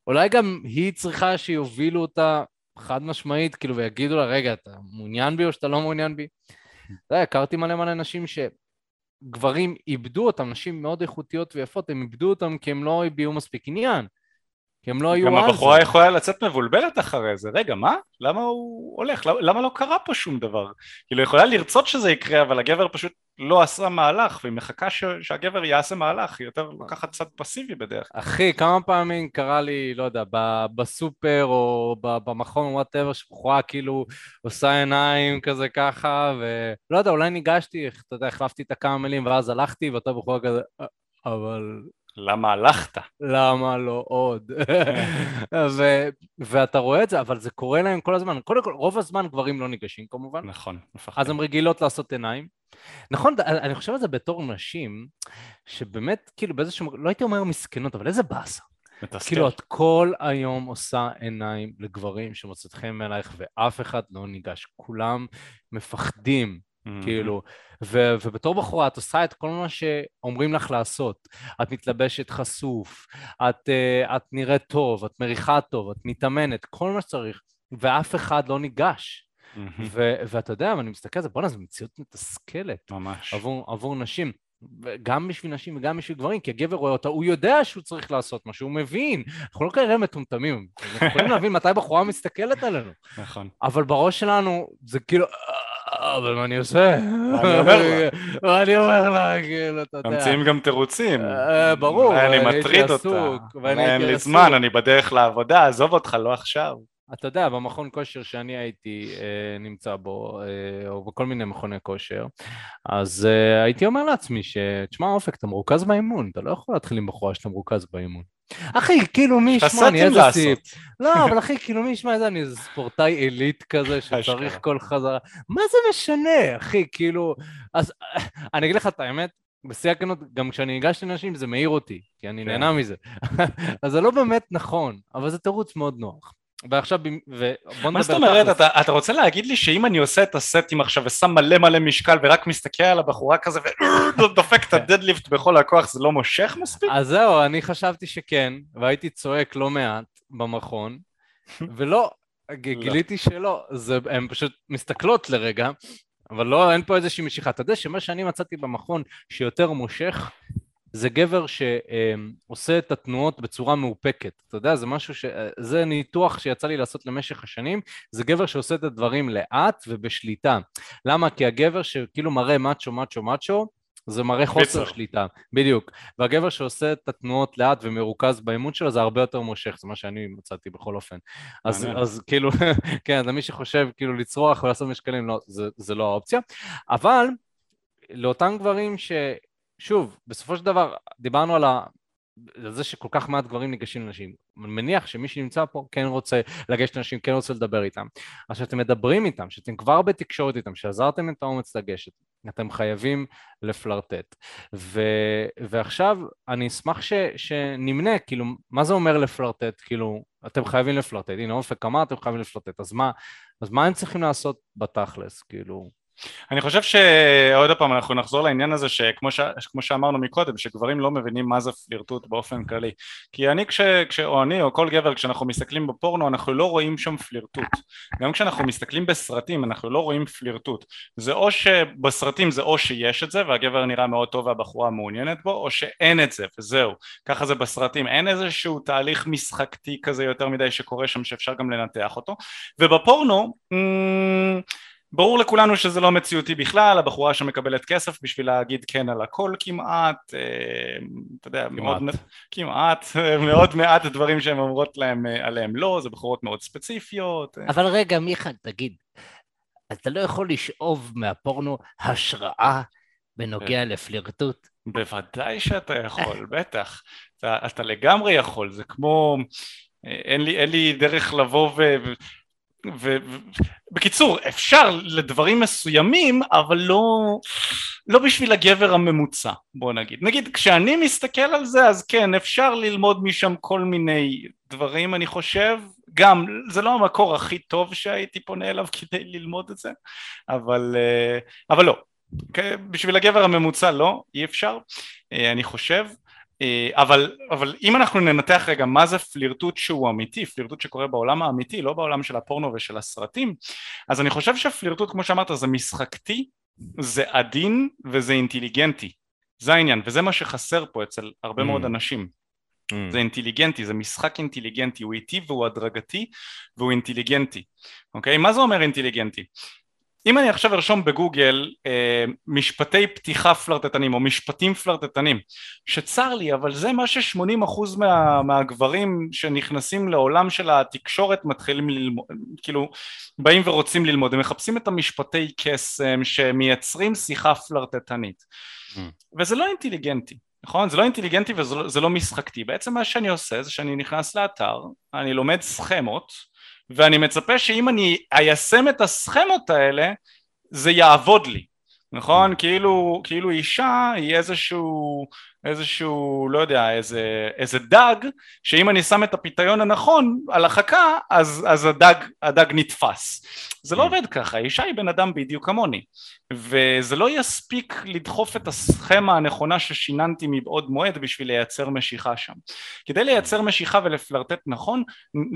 [SPEAKER 1] אולי גם היא צריכה שיובילו אותה חד משמעית, כאילו, ויגידו לה, רגע, אתה מעוניין בי או שאתה לא מעוניין בי? אתה יודע, הכרתי מלא מלא נשים שגברים איבדו אותם, נשים מאוד איכותיות ויפות, הם איבדו אותם כי הם לא הביעו מספיק עניין. כי הם לא היו
[SPEAKER 2] אז. גם הבחורה יכולה לצאת מבולבלת אחרי זה, רגע, מה? למה הוא הולך? למה, למה לא קרה פה שום דבר? כאילו, יכולה לרצות שזה יקרה, אבל הגבר פשוט לא עשה מהלך, והיא מחכה ש... שהגבר יעשה מהלך, היא יותר לוקחת צד פסיבי בדרך כלל.
[SPEAKER 1] אחי, כמה פעמים קרה לי, לא יודע, בסופר או במכון, וואטאבר, שבחורה כאילו עושה עיניים כזה ככה, ולא יודע, אולי ניגשתי, אתה יודע, החלפתי את הכמה מילים, ואז הלכתי, ואותה בחורה כזה, אה, אבל
[SPEAKER 2] למה הלכת?
[SPEAKER 1] למה לא עוד? (laughs) ו- ואתה רואה את זה, אבל זה קורה להם כל הזמן. קודם כל, רוב הזמן גברים לא ניגשים כמובן.
[SPEAKER 2] נכון,
[SPEAKER 1] מפחדים. אז הן רגילות לעשות עיניים. נכון, אני חושב על זה בתור נשים, שבאמת, כאילו באיזשהו, לא הייתי אומר מסכנות, אבל איזה באסה. מתסכל. כאילו את כל היום עושה עיניים לגברים שמוצאת חן אלייך ואף אחד לא ניגש. כולם מפחדים Mm-hmm. כאילו, ו- ובתור בחורה את עושה את כל מה שאומרים לך לעשות. את מתלבשת חשוף, את, uh, את נראית טוב, את מריחה טוב, את מתאמנת, כל מה שצריך, ואף אחד לא ניגש. Mm-hmm. ו- ואתה יודע, אני מסתכל על זה, בואנה, זו מציאות מתסכלת.
[SPEAKER 2] ממש.
[SPEAKER 1] עבור, עבור נשים. גם בשביל נשים וגם בשביל גברים, כי הגבר רואה אותה, הוא יודע שהוא צריך לעשות משהו, הוא מבין. אנחנו לא כאלה מטומטמים, אנחנו יכולים להבין מתי בחורה מסתכלת עלינו.
[SPEAKER 2] נכון.
[SPEAKER 1] אבל בראש שלנו זה כאילו, אבל מה אני עושה?
[SPEAKER 2] מה אני אומר לה? (laughs)
[SPEAKER 1] מה כאילו, אתה יודע.
[SPEAKER 2] ממציאים גם תירוצים.
[SPEAKER 1] אה, ברור,
[SPEAKER 2] אני מטריד אותה. אין לי זמן, אני בדרך לעבודה, עזוב אותך, לא עכשיו.
[SPEAKER 1] אתה יודע, במכון כושר שאני הייתי אה, נמצא בו, אה, או בכל מיני מכוני כושר, אז הייתי אומר לעצמי שתשמע אופק, אתה מרוכז באימון, אתה לא יכול להתחיל עם בחורה שאתה מרוכז באימון. אחי, כאילו מי ישמע, אני איזה סיפ. לא, אבל אחי, כאילו מי ישמע, אני איזה ספורטאי עילית כזה (laughs) שצריך כל חזרה. מה זה משנה, אחי, כאילו... אז (laughs) אני אגיד לך את האמת, בשיא הכנות, גם כשאני ניגש לנשים זה מעיר אותי, כי אני כן. נהנה מזה. (laughs) אז זה לא באמת נכון, אבל זה תירוץ מאוד נוח. ועכשיו, ובוא נדבר
[SPEAKER 2] מה זאת אומרת, אתה, אתה רוצה להגיד לי שאם אני עושה את הסטים עכשיו ושם מלא מלא משקל ורק מסתכל על הבחורה כזה ודופק (laughs) את הדדליפט בכל הכוח, זה לא מושך מספיק?
[SPEAKER 1] אז זהו, אני חשבתי שכן, והייתי צועק לא מעט במכון, (laughs) ולא, גיליתי שלא, זה, הן פשוט מסתכלות לרגע, אבל לא, אין פה איזושהי משיכה. אתה יודע שמה שאני מצאתי במכון שיותר מושך, זה גבר שעושה את התנועות בצורה מאופקת. אתה יודע, זה משהו ש... זה ניתוח שיצא לי לעשות למשך השנים, זה גבר שעושה את הדברים לאט ובשליטה. למה? כי הגבר שכאילו מראה מאצ'ו, מאצ'ו, מאצ'ו, זה מראה חוסר שליטה, בדיוק. והגבר שעושה את התנועות לאט ומרוכז באימון שלו זה הרבה יותר מושך, זה מה שאני מצאתי בכל אופן. אז, אז כאילו, (laughs) כן, זה מי שחושב כאילו לצרוח ולעשות משקלים, לא, זה, זה לא האופציה. אבל לאותם גברים ש... שוב, בסופו של דבר, דיברנו על ה... על זה שכל כך מעט גברים ניגשים לנשים. אני מניח שמי שנמצא פה כן רוצה לגשת לנשים, כן רוצה לדבר איתם. אז כשאתם מדברים איתם, שאתם כבר בתקשורת איתם, שעזרתם את האומץ לגשת, אתם חייבים לפלרטט. ו... ועכשיו אני אשמח ש... שנמנה, כאילו, מה זה אומר לפלרטט? כאילו, אתם חייבים לפלרטט. הנה, אופק אמר, אתם חייבים לפלרטט. אז מה, אז מה הם צריכים לעשות בתכלס? כאילו...
[SPEAKER 2] אני חושב שעוד פעם אנחנו נחזור לעניין הזה שכמו ש... שאמרנו מקודם שגברים לא מבינים מה זה פלירטוט באופן כללי. כי אני כש... כש... או אני או כל גבר כשאנחנו מסתכלים בפורנו אנחנו לא רואים שם פלירטוט. גם כשאנחנו מסתכלים בסרטים אנחנו לא רואים פלירטוט. זה או שבסרטים זה או שיש את זה והגבר נראה מאוד טוב והבחורה מעוניינת בו או שאין את זה וזהו. ככה זה בסרטים. אין איזשהו תהליך משחקתי כזה יותר מדי שקורה שם שאפשר גם לנתח אותו. ובפורנו ברור לכולנו שזה לא מציאותי בכלל, הבחורה שמקבלת כסף בשביל להגיד כן על הכל כמעט, אה, אתה יודע, כמעט, מאוד, כמעט, מאוד מעט דברים שהן אומרות להם אה, עליהם לא, זה בחורות מאוד ספציפיות.
[SPEAKER 3] אה. אבל רגע, מיכה, תגיד, אתה לא יכול לשאוב מהפורנו השראה בנוגע לפלירטוט?
[SPEAKER 2] בוודאי שאתה יכול, בטח. אתה, אתה לגמרי יכול, זה כמו... אין לי, אין לי דרך לבוא ו... ובקיצור אפשר לדברים מסוימים אבל לא, לא בשביל הגבר הממוצע בוא נגיד. נגיד כשאני מסתכל על זה אז כן אפשר ללמוד משם כל מיני דברים אני חושב. גם זה לא המקור הכי טוב שהייתי פונה אליו (laughs) כדי ללמוד את זה אבל, אה, אבל לא. בשביל הגבר הממוצע לא אי אפשר אה, אני חושב אבל, אבל אם אנחנו ננתח רגע מה זה פלירטוט שהוא אמיתי, פלירטוט שקורה בעולם האמיתי, לא בעולם של הפורנו ושל הסרטים, אז אני חושב שפלירטוט כמו שאמרת זה משחקתי, זה עדין וזה אינטליגנטי, זה העניין, וזה מה שחסר פה אצל הרבה mm. מאוד אנשים, mm. זה אינטליגנטי, זה משחק אינטליגנטי, הוא איטי והוא הדרגתי והוא אינטליגנטי, אוקיי? מה זה אומר אינטליגנטי? אם אני עכשיו ארשום בגוגל אה, משפטי פתיחה פלרטטנים או משפטים פלרטטנים שצר לי אבל זה מה ש-80% מה, מהגברים שנכנסים לעולם של התקשורת מתחילים ללמוד כאילו באים ורוצים ללמוד הם מחפשים את המשפטי קסם שמייצרים שיחה פלרטטנית mm. וזה לא אינטליגנטי נכון? זה לא אינטליגנטי וזה לא משחקתי בעצם מה שאני עושה זה שאני נכנס לאתר אני לומד סכמות ואני מצפה שאם אני איישם את הסכמות האלה זה יעבוד לי נכון? כאילו, כאילו אישה היא איזשהו, איזשהו, לא יודע, איזה, איזה דג, שאם אני שם את הפיתיון הנכון על החכה, אז, אז הדג, הדג נתפס. זה לא mm. עובד ככה, אישה היא בן אדם בדיוק כמוני, וזה לא יספיק לדחוף את הסכמה הנכונה ששיננתי מבעוד מועד בשביל לייצר משיכה שם. כדי לייצר משיכה ולפלרטט נכון,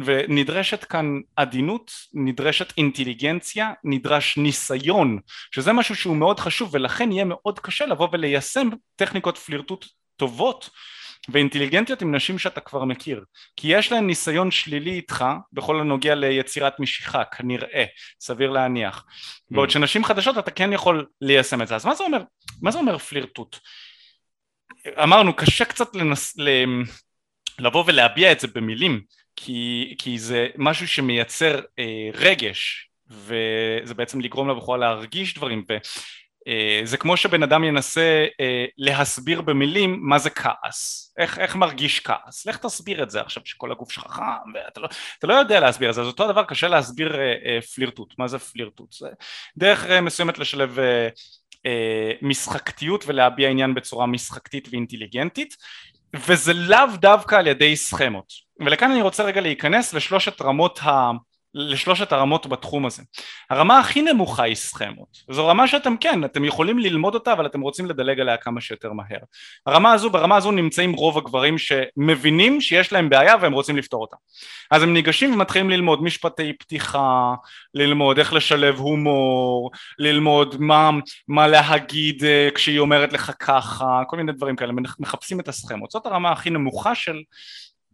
[SPEAKER 2] ונדרשת כאן עדינות, נדרשת אינטליגנציה, נדרש ניסיון, שזה משהו שהוא מאוד חשוב ולכן יהיה מאוד קשה לבוא וליישם טכניקות פלירטוט טובות ואינטליגנטיות עם נשים שאתה כבר מכיר כי יש להן ניסיון שלילי איתך בכל הנוגע ליצירת משיכה כנראה סביר להניח. Mm. בעוד שנשים חדשות אתה כן יכול ליישם את זה. אז מה זה אומר? מה זה אומר פלירטוט? אמרנו קשה קצת לנס, ל, לבוא ולהביע את זה במילים כי, כי זה משהו שמייצר אה, רגש וזה בעצם לגרום לבחורה להרגיש דברים זה כמו שבן אדם ינסה אה, להסביר במילים מה זה כעס, איך, איך מרגיש כעס, לך תסביר את זה עכשיו שכל הגוף שלך חם ואתה לא, לא יודע להסביר את זה, אז אותו הדבר קשה להסביר אה, פלירטוט, מה זה פלירטוט, זה דרך מסוימת לשלב משחקתיות ולהביע עניין בצורה משחקתית ואינטליגנטית וזה לאו דווקא על ידי סכמות. ולכאן אני רוצה רגע להיכנס לשלושת רמות ה... לשלושת הרמות בתחום הזה. הרמה הכי נמוכה היא סכמות, זו רמה שאתם כן, אתם יכולים ללמוד אותה אבל אתם רוצים לדלג עליה כמה שיותר מהר. הרמה הזו, ברמה הזו נמצאים רוב הגברים שמבינים שיש להם בעיה והם רוצים לפתור אותה. אז הם ניגשים ומתחילים ללמוד משפטי פתיחה, ללמוד איך לשלב הומור, ללמוד מה, מה להגיד אה, כשהיא אומרת לך ככה, כל מיני דברים כאלה, מחפשים את הסכמות. זאת הרמה הכי נמוכה של,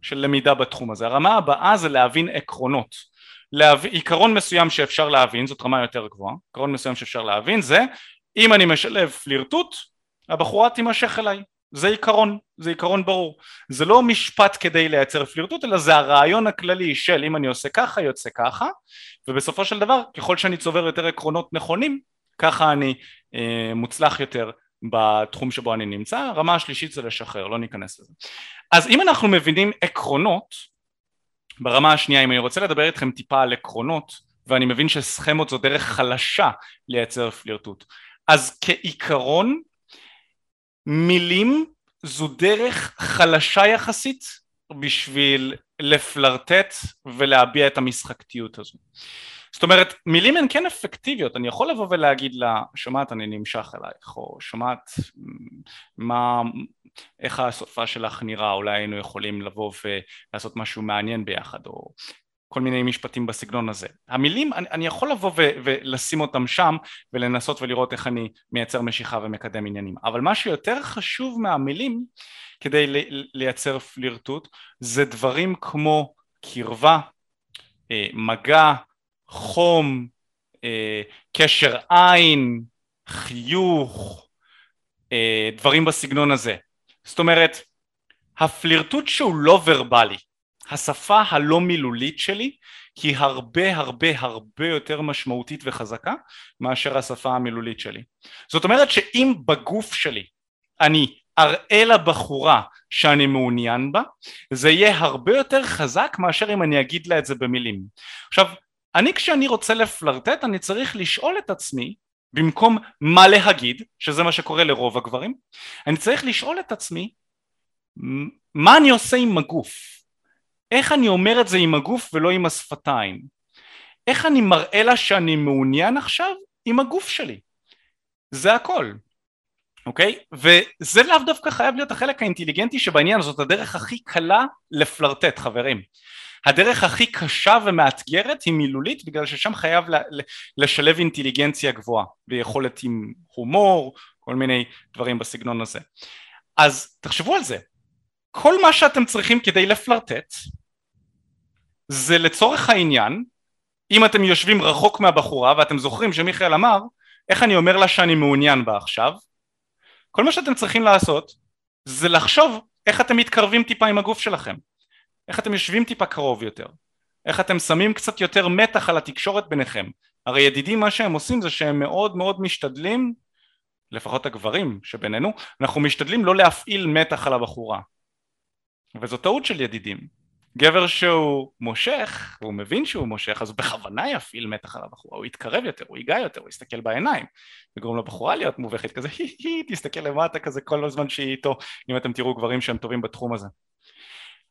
[SPEAKER 2] של למידה בתחום הזה. הרמה הבאה זה להבין עקרונות. להב... עיקרון מסוים שאפשר להבין, זאת רמה יותר גבוהה, עיקרון מסוים שאפשר להבין זה אם אני משלב פלירטוט הבחורה תימשך אליי. זה עיקרון, זה עיקרון ברור. זה לא משפט כדי לייצר פלירטוט, אלא זה הרעיון הכללי של אם אני עושה ככה, יוצא ככה, ובסופו של דבר, ככל שאני צובר יותר עקרונות נכונים, ככה אני אה, מוצלח יותר בתחום שבו אני נמצא. הרמה השלישית זה לשחרר, לא ניכנס לזה. אז אם אנחנו מבינים עקרונות, ברמה השנייה, אם אני רוצה לדבר איתכם טיפה על עקרונות, ואני מבין שסכמות זו דרך חלשה לייצר פלירטוט, אז כעיקרון מילים זו דרך חלשה יחסית בשביל לפלרטט ולהביע את המשחקתיות הזו. זאת אומרת, מילים הן כן אפקטיביות, אני יכול לבוא ולהגיד לה, שומעת אני נמשך אלייך, או שומעת מה, איך הסופה שלך נראה, אולי היינו יכולים לבוא ולעשות משהו מעניין ביחד, או כל מיני משפטים בסגנון הזה. המילים, אני, אני יכול לבוא ו, ולשים אותם שם ולנסות ולראות איך אני מייצר משיכה ומקדם עניינים, אבל מה שיותר חשוב מהמילים כדי לייצר פלירטוט זה דברים כמו קרבה, אה, מגע, חום, אה, קשר עין, חיוך, אה, דברים בסגנון הזה. זאת אומרת, הפלירטוט שהוא לא ורבלי, השפה הלא מילולית שלי היא הרבה הרבה הרבה יותר משמעותית וחזקה מאשר השפה המילולית שלי. זאת אומרת שאם בגוף שלי אני אראה לבחורה שאני מעוניין בה, זה יהיה הרבה יותר חזק מאשר אם אני אגיד לה את זה במילים. עכשיו, אני כשאני רוצה לפלרטט אני צריך לשאול את עצמי במקום מה להגיד, שזה מה שקורה לרוב הגברים, אני צריך לשאול את עצמי מה אני עושה עם הגוף איך אני אומר את זה עם הגוף ולא עם השפתיים? איך אני מראה לה שאני מעוניין עכשיו עם הגוף שלי? זה הכל, אוקיי? וזה לאו דווקא חייב להיות החלק האינטליגנטי שבעניין זאת הדרך הכי קלה לפלרטט חברים. הדרך הכי קשה ומאתגרת היא מילולית בגלל ששם חייב לשלב אינטליגנציה גבוהה ויכולת עם הומור, כל מיני דברים בסגנון הזה. אז תחשבו על זה, כל מה שאתם צריכים כדי לפלרטט זה לצורך העניין, אם אתם יושבים רחוק מהבחורה ואתם זוכרים שמיכאל אמר איך אני אומר לה שאני מעוניין בה עכשיו, כל מה שאתם צריכים לעשות זה לחשוב איך אתם מתקרבים טיפה עם הגוף שלכם, איך אתם יושבים טיפה קרוב יותר, איך אתם שמים קצת יותר מתח על התקשורת ביניכם, הרי ידידים מה שהם עושים זה שהם מאוד מאוד משתדלים, לפחות הגברים שבינינו, אנחנו משתדלים לא להפעיל מתח על הבחורה. וזו טעות של ידידים. גבר שהוא מושך, והוא מבין שהוא מושך, אז הוא בכוונה יפעיל מתח על הבחורה, הוא יתקרב יותר, הוא ייגע יותר, הוא יסתכל בעיניים, וגורם לבחורה להיות מובכת כזה, הי הי, תסתכל למטה כזה כל הזמן שהיא איתו, אם אתם תראו גברים שהם טובים בתחום הזה.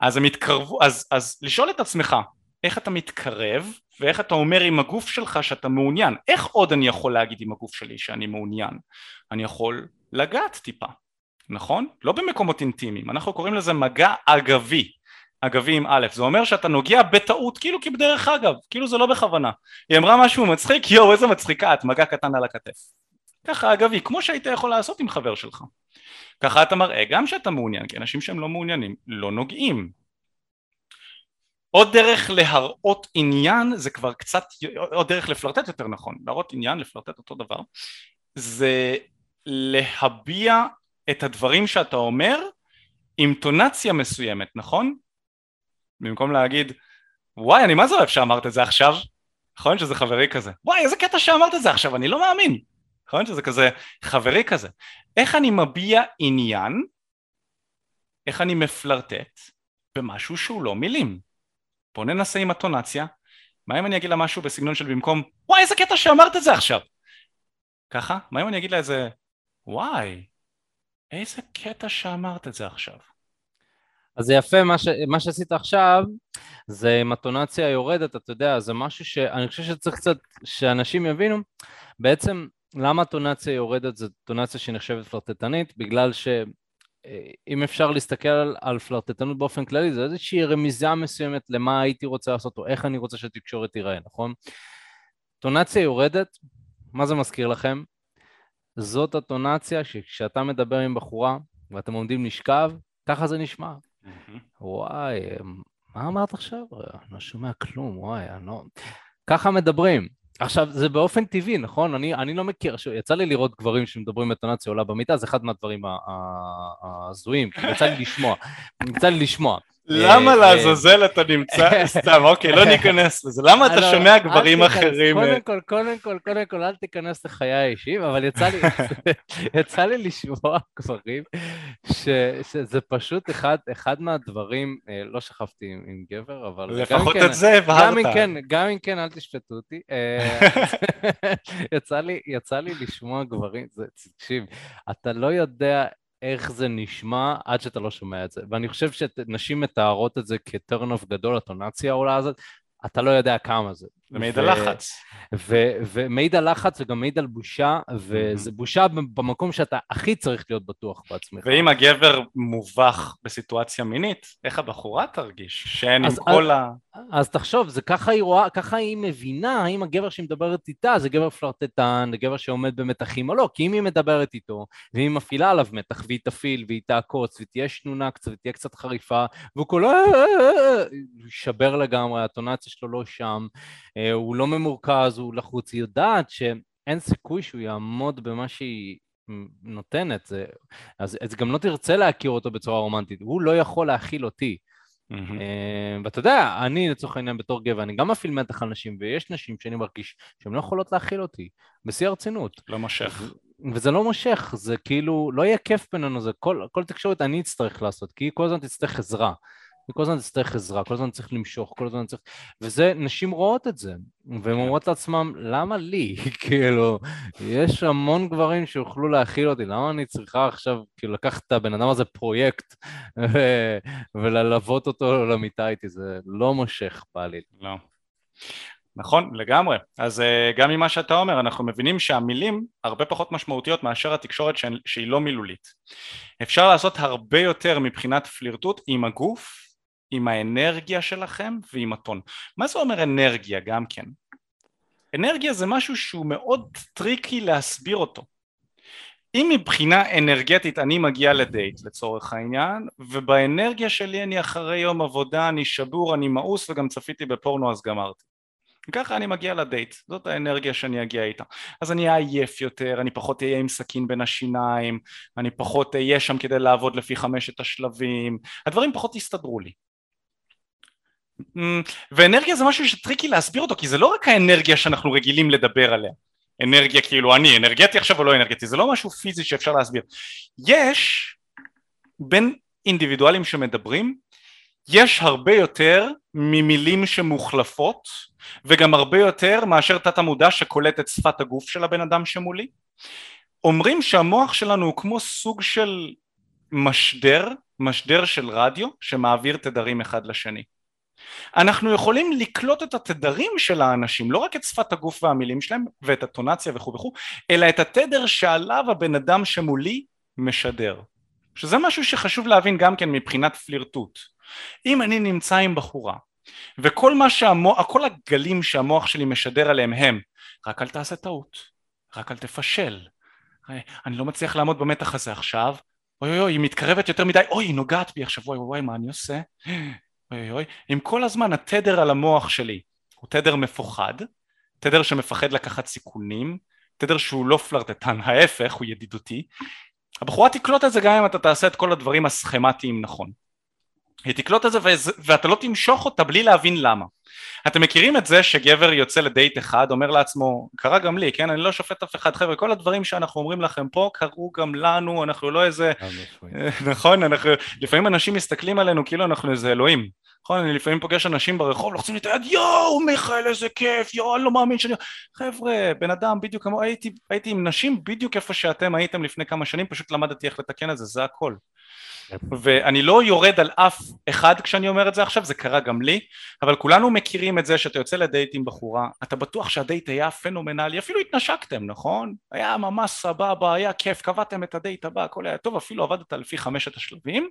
[SPEAKER 2] אז הם יתקרבו, אז, אז לשאול את עצמך, איך אתה מתקרב, ואיך אתה אומר עם הגוף שלך שאתה מעוניין, איך עוד אני יכול להגיד עם הגוף שלי שאני מעוניין? אני יכול לגעת טיפה, נכון? לא במקומות אינטימיים, אנחנו קוראים לזה מגע אגבי, אגבי עם א', זה אומר שאתה נוגע בטעות, כאילו כבדרך אגב, כאילו זה לא בכוונה. היא אמרה משהו מצחיק, יואו איזה מצחיקה את, מגע קטן על הכתף. ככה אגבי, כמו שהיית יכול לעשות עם חבר שלך. ככה אתה מראה גם שאתה מעוניין, כי אנשים שהם לא מעוניינים לא נוגעים. עוד דרך להראות עניין זה כבר קצת, עוד דרך לפלרטט יותר נכון, להראות עניין, לפלרטט אותו דבר, זה להביע את הדברים שאתה אומר עם טונציה מסוימת, נכון? במקום להגיד וואי אני מה זה אוהב שאמרת את זה עכשיו נכון שזה חברי כזה וואי איזה קטע שאמרת את זה עכשיו אני לא מאמין נכון? שזה כזה חברי כזה. איך אני מביע עניין? איך אני מפלרטט במשהו שהוא לא מילים? בוא ננסה עם הטונציה. מה אם אני אגיד לה משהו בסגנון של במקום וואי איזה קטע שאמרת את זה עכשיו. ככה? מה אם אני אגיד לה איזה וואי איזה קטע שאמרת את זה עכשיו.
[SPEAKER 1] אז זה יפה, מה, ש, מה שעשית עכשיו זה עם הטונציה יורדת, אתה יודע, זה משהו שאני חושב שצריך קצת, שאנשים יבינו, בעצם למה הטונציה יורדת זה טונציה שנחשבת פלרטטנית, בגלל שאם אפשר להסתכל על, על פלרטטנות באופן כללי, זה איזושהי רמיזה מסוימת למה הייתי רוצה לעשות או איך אני רוצה שהתקשורת תיראה, נכון? טונציה יורדת, מה זה מזכיר לכם? זאת הטונציה שכשאתה מדבר עם בחורה ואתם עומדים לשכב, ככה זה נשמע. וואי, מה אמרת עכשיו? אני לא שומע כלום, וואי, אני לא... ככה מדברים. עכשיו, זה באופן טבעי, נכון? אני, אני לא מכיר, ש... יצא לי לראות גברים שמדברים בטונציה עולה במיטה, זה אחד מהדברים ההזויים, יצא לי לשמוע, יצא לי לשמוע.
[SPEAKER 2] למה
[SPEAKER 1] אה,
[SPEAKER 2] לעזאזל אתה נמצא, סתם, אוקיי, לא ניכנס לזה, למה אתה
[SPEAKER 1] לא,
[SPEAKER 2] שומע
[SPEAKER 1] אל
[SPEAKER 2] גברים אחרים? אה?
[SPEAKER 1] קודם כל, קודם כל, קודם כל, אל תיכנס לחיי האישיים, אבל יצא לי, (laughs) יצא לי לשמוע גברים, שזה פשוט אחד, אחד מהדברים, אה, לא שכבתי עם, עם גבר, אבל...
[SPEAKER 2] לפחות
[SPEAKER 1] כן-
[SPEAKER 2] את זה
[SPEAKER 1] גם אם
[SPEAKER 2] הבהרת.
[SPEAKER 1] כן, גם אם כן, אל תשפטו אותי. אה, (laughs) (laughs) יצא לי, יצא לי לשמוע גברים, תקשיב, אתה לא יודע איך זה נשמע עד שאתה לא שומע את זה. ואני חושב שנשים מתארות את זה כטרן אוף גדול, הטונציה העולה הזאת, אתה לא יודע כמה זה.
[SPEAKER 2] מעיד על לחץ.
[SPEAKER 1] ומעיד על לחץ וגם מעיד על בושה, וזה בושה במקום שאתה הכי צריך להיות בטוח בעצמך.
[SPEAKER 2] ואם הגבר מובך בסיטואציה מינית, איך הבחורה תרגיש? שאין עם כל ה...
[SPEAKER 1] אז תחשוב, זה ככה היא רואה, ככה היא מבינה האם הגבר שהיא מדברת איתה זה גבר פלרטטן, זה גבר שעומד במתחים או לא, כי אם היא מדברת איתו, והיא מפעילה עליו מתח, והיא תפעיל, והיא תעקוץ, והיא שנונה קצת, ותהיה קצת חריפה, והוא כולו יישבר לגמרי, הטונציה שלו לא שם, אה, הוא לא ממורכז, הוא לחוץ, היא יודעת שאין סיכוי שהוא יעמוד במה שהיא נותנת, זה, אז, אז גם לא תרצה להכיר אותו בצורה רומנטית, הוא לא יכול להכיל אותי. אה, ואתה יודע, אני לצורך העניין בתור גבר, אני גם מפעיל מתח על נשים, ויש נשים שאני מרגיש שהן לא יכולות להכיל אותי, בשיא הרצינות.
[SPEAKER 2] לא מושך.
[SPEAKER 1] וזה לא מושך, זה כאילו, לא יהיה כיף בינינו, זה כל, כל תקשורת אני אצטרך לעשות, כי היא כל הזמן תצטרך עזרה. היא כל הזמן תצטרך עזרה, כל הזמן צריך למשוך, כל הזמן צריך... וזה, נשים רואות את זה, והן אומרות לעצמם, למה לי? (laughs) כאילו, יש המון גברים שיוכלו להכיל אותי, למה אני צריכה עכשיו, כאילו, לקחת את הבן אדם הזה פרויקט ו- וללוות אותו למיטה איתי, זה לא מושך בעליל.
[SPEAKER 2] לא. נכון, לגמרי. אז uh, גם ממה שאתה אומר, אנחנו מבינים שהמילים הרבה פחות משמעותיות מאשר התקשורת שהיא לא מילולית. אפשר לעשות הרבה יותר מבחינת פלירטוט עם הגוף, עם האנרגיה שלכם ועם הטון. מה זה אומר אנרגיה גם כן? אנרגיה זה משהו שהוא מאוד tricky להסביר אותו. אם מבחינה אנרגטית אני מגיע לדייט לצורך העניין ובאנרגיה שלי אני אחרי יום עבודה אני שבור אני מאוס וגם צפיתי בפורנו אז גמרתי ככה אני מגיע לדייט, זאת האנרגיה שאני אגיע איתה. אז אני אהיה עייף יותר, אני פחות אהיה עם סכין בין השיניים, אני פחות אהיה שם כדי לעבוד לפי חמשת השלבים, הדברים פחות יסתדרו לי. אמ, ואנרגיה זה משהו שטריקי להסביר אותו, כי זה לא רק האנרגיה שאנחנו רגילים לדבר עליה. אנרגיה כאילו אני אנרגטי עכשיו או לא אנרגטי, זה לא משהו פיזי שאפשר להסביר. יש בין אינדיבידואלים שמדברים, יש הרבה יותר ממילים שמוחלפות וגם הרבה יותר מאשר תת המודע שקולט את שפת הגוף של הבן אדם שמולי. אומרים שהמוח שלנו הוא כמו סוג של משדר, משדר של רדיו שמעביר תדרים אחד לשני. אנחנו יכולים לקלוט את התדרים של האנשים, לא רק את שפת הגוף והמילים שלהם ואת הטונציה וכו' וכו', אלא את התדר שעליו הבן אדם שמולי משדר. שזה משהו שחשוב להבין גם כן מבחינת פלירטוט. אם אני נמצא עם בחורה וכל מה שהמוח, כל הגלים שהמוח שלי משדר עליהם הם רק אל תעשה טעות, רק אל תפשל, אני לא מצליח לעמוד במתח הזה עכשיו, אוי אוי אוי היא מתקרבת יותר מדי, אוי היא נוגעת בי עכשיו, וואי וואי מה אני עושה, אוי אוי, אם כל הזמן התדר על המוח שלי הוא תדר מפוחד, תדר שמפחד לקחת סיכונים, תדר שהוא לא פלרטטן, ההפך הוא ידידותי, הבחורה תקלוט את זה גם אם אתה תעשה את כל הדברים הסכמטיים נכון. היא תקלוט את זה ואתה לא תמשוך אותה בלי להבין למה. אתם מכירים את זה שגבר יוצא לדייט אחד אומר לעצמו קרה גם לי כן? אני לא שופט אף אחד חבר'ה כל הדברים שאנחנו אומרים לכם פה קרו גם לנו אנחנו לא איזה נכון? אנחנו לפעמים אנשים מסתכלים עלינו כאילו אנחנו איזה אלוהים נכון אני לפעמים פוגש אנשים ברחוב לוחצים לי את היד יואו מיכאל איזה כיף יואו אני לא מאמין שאני חבר'ה בן אדם בדיוק כמו הייתי, הייתי עם נשים בדיוק איפה שאתם הייתם לפני כמה שנים פשוט למדתי איך לתקן את זה זה הכל ואני לא יורד על אף אחד כשאני אומר את זה עכשיו, זה קרה גם לי, אבל כולנו מכירים את זה שאתה יוצא לדייט עם בחורה, אתה בטוח שהדייט היה פנומנלי, אפילו התנשקתם, נכון? היה ממש סבבה, היה כיף, קבעתם את הדייט הבא, הכל היה טוב, אפילו עבדת לפי חמשת השלבים,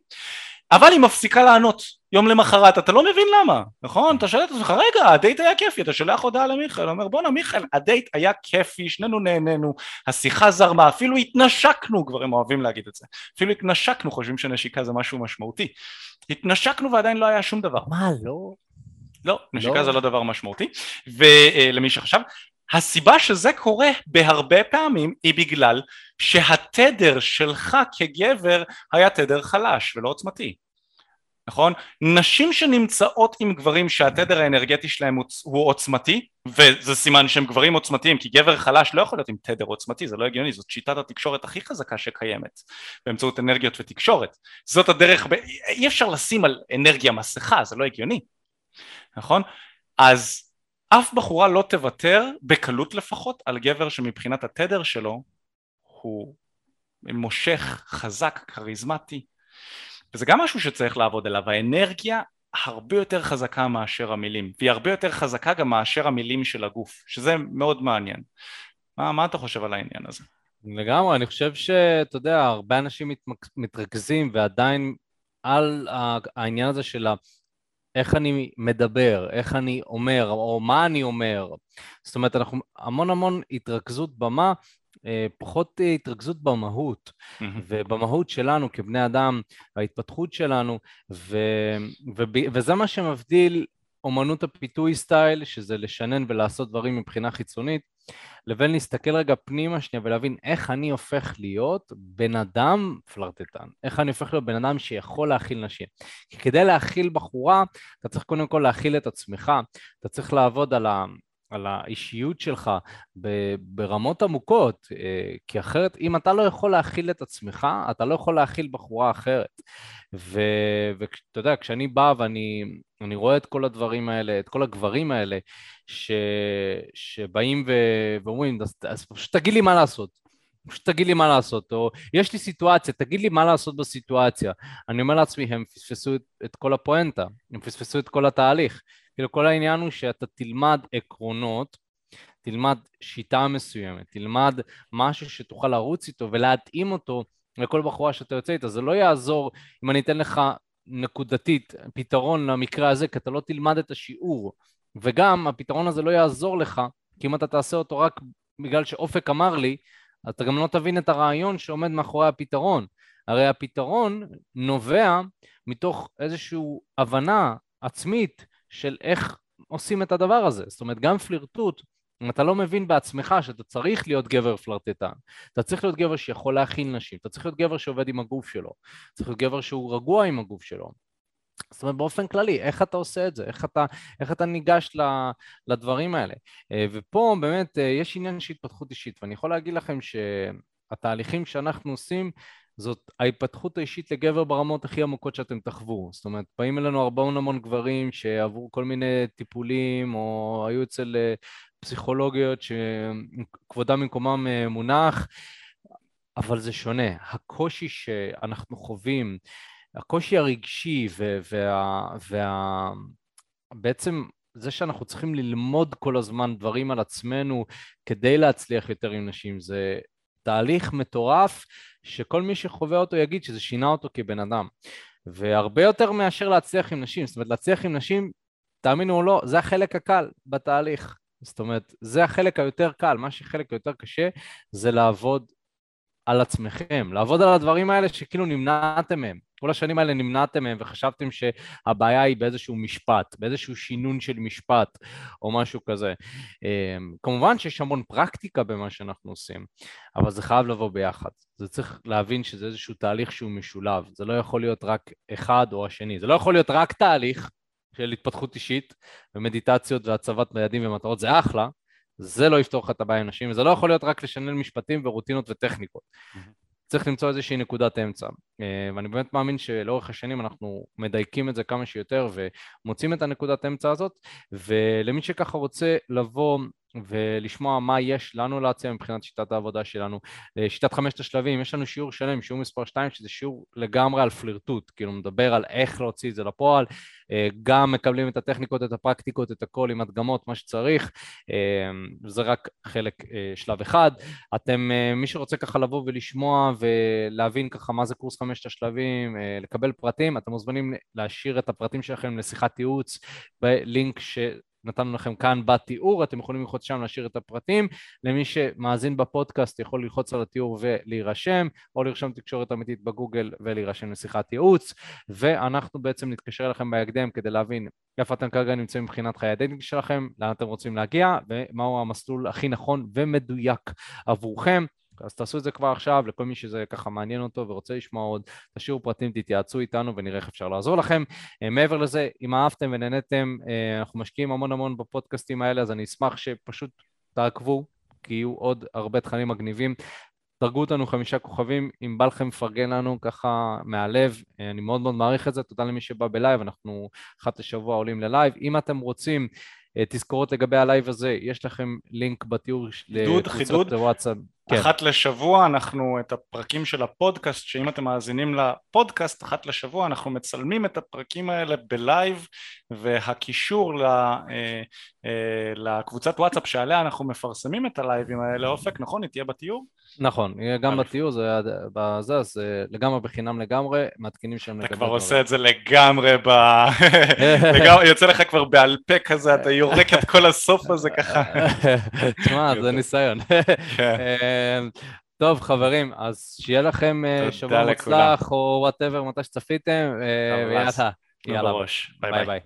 [SPEAKER 2] אבל היא מפסיקה לענות יום למחרת, אתה לא מבין למה, נכון? אתה שואל את עצמך, רגע, הדייט היה כיפי, אתה שולח הודעה למיכאל, אומר בואנה מיכאל, הדייט היה כיפי, שנינו נהנינו, השיחה זרמה, אפילו התנשקנו, כבר הם אוהבים להגיד את זה, אפילו התנשקנו, חושבים שנשיקה זה משהו משמעותי, התנשקנו ועדיין לא היה שום דבר.
[SPEAKER 3] מה, לא?
[SPEAKER 2] לא, נשיקה
[SPEAKER 3] לא.
[SPEAKER 2] זה לא דבר משמעותי, ולמי שחשב, הסיבה שזה קורה בהרבה פעמים היא בגלל שהתדר שלך כגבר היה תדר חלש ולא עוצמתי נכון? נשים שנמצאות עם גברים שהתדר האנרגטי שלהם הוא עוצמתי וזה סימן שהם גברים עוצמתיים כי גבר חלש לא יכול להיות עם תדר עוצמתי זה לא הגיוני זאת שיטת התקשורת הכי חזקה שקיימת באמצעות אנרגיות ותקשורת זאת הדרך ב... אי אפשר לשים על אנרגיה מסכה זה לא הגיוני נכון? אז אף בחורה לא תוותר בקלות לפחות על גבר שמבחינת התדר שלו הוא מושך חזק כריזמטי וזה גם משהו שצריך לעבוד עליו, האנרגיה הרבה יותר חזקה מאשר המילים, והיא הרבה יותר חזקה גם מאשר המילים של הגוף, שזה מאוד מעניין. מה, מה אתה חושב על העניין הזה?
[SPEAKER 1] לגמרי, אני חושב שאתה יודע, הרבה אנשים מתמק... מתרכזים ועדיין על העניין הזה של. איך אני מדבר, איך אני אומר, או מה אני אומר. זאת אומרת, אנחנו המון המון התרכזות במה, אה, פחות התרכזות במהות, mm-hmm. ובמהות שלנו כבני אדם, ההתפתחות שלנו, ו, ו, וזה מה שמבדיל אומנות הפיתוי סטייל, שזה לשנן ולעשות דברים מבחינה חיצונית, לבין להסתכל רגע פנימה שנייה ולהבין איך אני הופך להיות בן אדם פלרטטן, איך אני הופך להיות בן אדם שיכול להכיל נשים. כי כדי להכיל בחורה, אתה צריך קודם כל להכיל את עצמך, אתה צריך לעבוד על ה... על האישיות שלך ברמות עמוקות, אה, כי אחרת אם אתה לא יכול להכיל את עצמך, אתה לא יכול להכיל בחורה אחרת. ואתה יודע, כשאני בא ואני רואה את כל הדברים האלה, את כל הגברים האלה, ש, שבאים ו, ואומרים, אז, אז פשוט תגיד לי מה לעשות. פשוט תגיד לי מה לעשות, או יש לי סיטואציה, תגיד לי מה לעשות בסיטואציה. אני אומר לעצמי, הם פספסו את, את כל הפואנטה, הם פספסו את כל התהליך. כאילו כל העניין הוא שאתה תלמד עקרונות, תלמד שיטה מסוימת, תלמד משהו שתוכל לרוץ איתו ולהתאים אותו לכל בחורה שאתה יוצא איתה. זה לא יעזור אם אני אתן לך נקודתית פתרון למקרה הזה, כי אתה לא תלמד את השיעור. וגם הפתרון הזה לא יעזור לך, כי אם אתה תעשה אותו רק בגלל שאופק אמר לי, אתה גם לא תבין את הרעיון שעומד מאחורי הפתרון. הרי הפתרון נובע מתוך איזושהי הבנה עצמית של איך עושים את הדבר הזה. זאת אומרת, גם פלירטוט, אם אתה לא מבין בעצמך שאתה צריך להיות גבר פלרטטן, אתה צריך להיות גבר שיכול להכיל נשים, אתה צריך להיות גבר שעובד עם הגוף שלו, צריך להיות גבר שהוא רגוע עם הגוף שלו. זאת אומרת, באופן כללי, איך אתה עושה את זה? איך אתה, איך אתה ניגש לדברים האלה? אה, ופה באמת אה, יש עניין של התפתחות אישית, ואני יכול להגיד לכם שהתהליכים שאנחנו עושים זאת ההתפתחות האישית לגבר ברמות הכי עמוקות שאתם תחוו. זאת אומרת, באים אלינו הרבה המון גברים שעברו כל מיני טיפולים, או היו אצל אה, פסיכולוגיות שכבודם במקומם אה, מונח, אבל זה שונה. הקושי שאנחנו חווים, הקושי הרגשי וה... וה... זה שאנחנו צריכים ללמוד כל הזמן דברים על עצמנו כדי להצליח יותר עם נשים, זה תהליך מטורף שכל מי שחווה אותו יגיד שזה שינה אותו כבן אדם. והרבה יותר מאשר להצליח עם נשים, זאת אומרת להצליח עם נשים, תאמינו או לא, זה החלק הקל בתהליך. זאת אומרת, זה החלק היותר קל, מה שחלק היותר קשה זה לעבוד על עצמכם, לעבוד על הדברים האלה שכאילו נמנעתם מהם. כל השנים האלה נמנעתם מהם וחשבתם שהבעיה היא באיזשהו משפט, באיזשהו שינון של משפט או משהו כזה. אמ, כמובן שיש המון פרקטיקה במה שאנחנו עושים, אבל זה חייב לבוא ביחד. זה צריך להבין שזה איזשהו תהליך שהוא משולב, זה לא יכול להיות רק אחד או השני, זה לא יכול להיות רק תהליך של התפתחות אישית ומדיטציות והצבת ביעדים ומטרות, זה אחלה, זה לא יפתור לך את הבעיה עם נשים, וזה לא יכול להיות רק לשנן משפטים ורוטינות וטכניקות. Mm-hmm. צריך למצוא איזושהי נקודת אמצע. אה, ואני באמת מאמין שלאורך השנים אנחנו מדייקים את זה כמה שיותר ומוצאים את הנקודת אמצע הזאת, ולמי שככה רוצה לבוא ולשמוע מה יש לנו להציע מבחינת שיטת העבודה שלנו. אה, שיטת חמשת השלבים, יש לנו שיעור שלם, שיעור מספר 2, שזה שיעור לגמרי על פלירטוט, כאילו מדבר על איך להוציא את זה לפועל, אה, גם מקבלים את הטכניקות, את הפרקטיקות, את הכל עם הדגמות, מה שצריך, אה, זה רק חלק, שלב אחד. אתם, מי שרוצה ככה לבוא ולשמוע ולהבין ככה מה זה קורס חמשת השלבים, לקבל פרטים, אתם מוזמנים להשאיר את הפרטים שלכם לשיחת ייעוץ בלינק ש... נתנו לכם כאן בתיאור, אתם יכולים ללחוץ שם להשאיר את הפרטים. למי שמאזין בפודקאסט יכול ללחוץ על התיאור ולהירשם, או לרשום תקשורת אמיתית בגוגל ולהירשם לשיחת ייעוץ, ואנחנו בעצם נתקשר אליכם בהקדם כדי להבין איפה אתם כרגע נמצאים מבחינת חיי ה dating שלכם, לאן אתם רוצים להגיע, ומהו המסלול הכי נכון ומדויק עבורכם. אז תעשו את זה כבר עכשיו, לכל מי שזה ככה מעניין אותו ורוצה לשמוע עוד, תשאירו פרטים, תתייעצו איתנו ונראה איך אפשר לעזור לכם. אה, מעבר לזה, אם אהבתם ונהנתם, אה, אנחנו משקיעים המון המון בפודקאסטים האלה, אז אני אשמח שפשוט תעקבו, כי יהיו עוד הרבה תכנים מגניבים. דרגו אותנו חמישה כוכבים, אם בא לכם לפרגן לנו ככה מהלב, אה, אני מאוד מאוד מעריך את זה, תודה למי שבא בלייב, אנחנו אחת לשבוע עולים ללייב. אם אתם רוצים תזכורות לגבי הלייב הזה, יש לכם לינק בתיאור
[SPEAKER 2] לקבוצות וואטסאפ. כן. אחת לשבוע אנחנו, את הפרקים של הפודקאסט, שאם אתם מאזינים לפודקאסט, אחת לשבוע אנחנו מצלמים את הפרקים האלה בלייב, והקישור ל, אה, אה, לקבוצת וואטסאפ שעליה אנחנו מפרסמים את הלייבים האלה, אופק, נכון? היא תהיה בתיאור?
[SPEAKER 1] נכון, גם בתיאור, זה בזה, אז אה, לגמרי בחינם לגמרי, מעדכנים שם
[SPEAKER 2] לגבי... אתה כבר עושה את זה לגמרי ב... (laughs) יוצא לך כבר בעל פה כזה, אתה יורק את כל הסוף הזה ככה. (laughs)
[SPEAKER 1] תשמע, זה ניסיון. כן. טוב חברים, אז שיהיה לכם אה, שבוע מוצלח או whatever מתי שצפיתם, ויאללה,
[SPEAKER 2] יאללה, ביי ביי.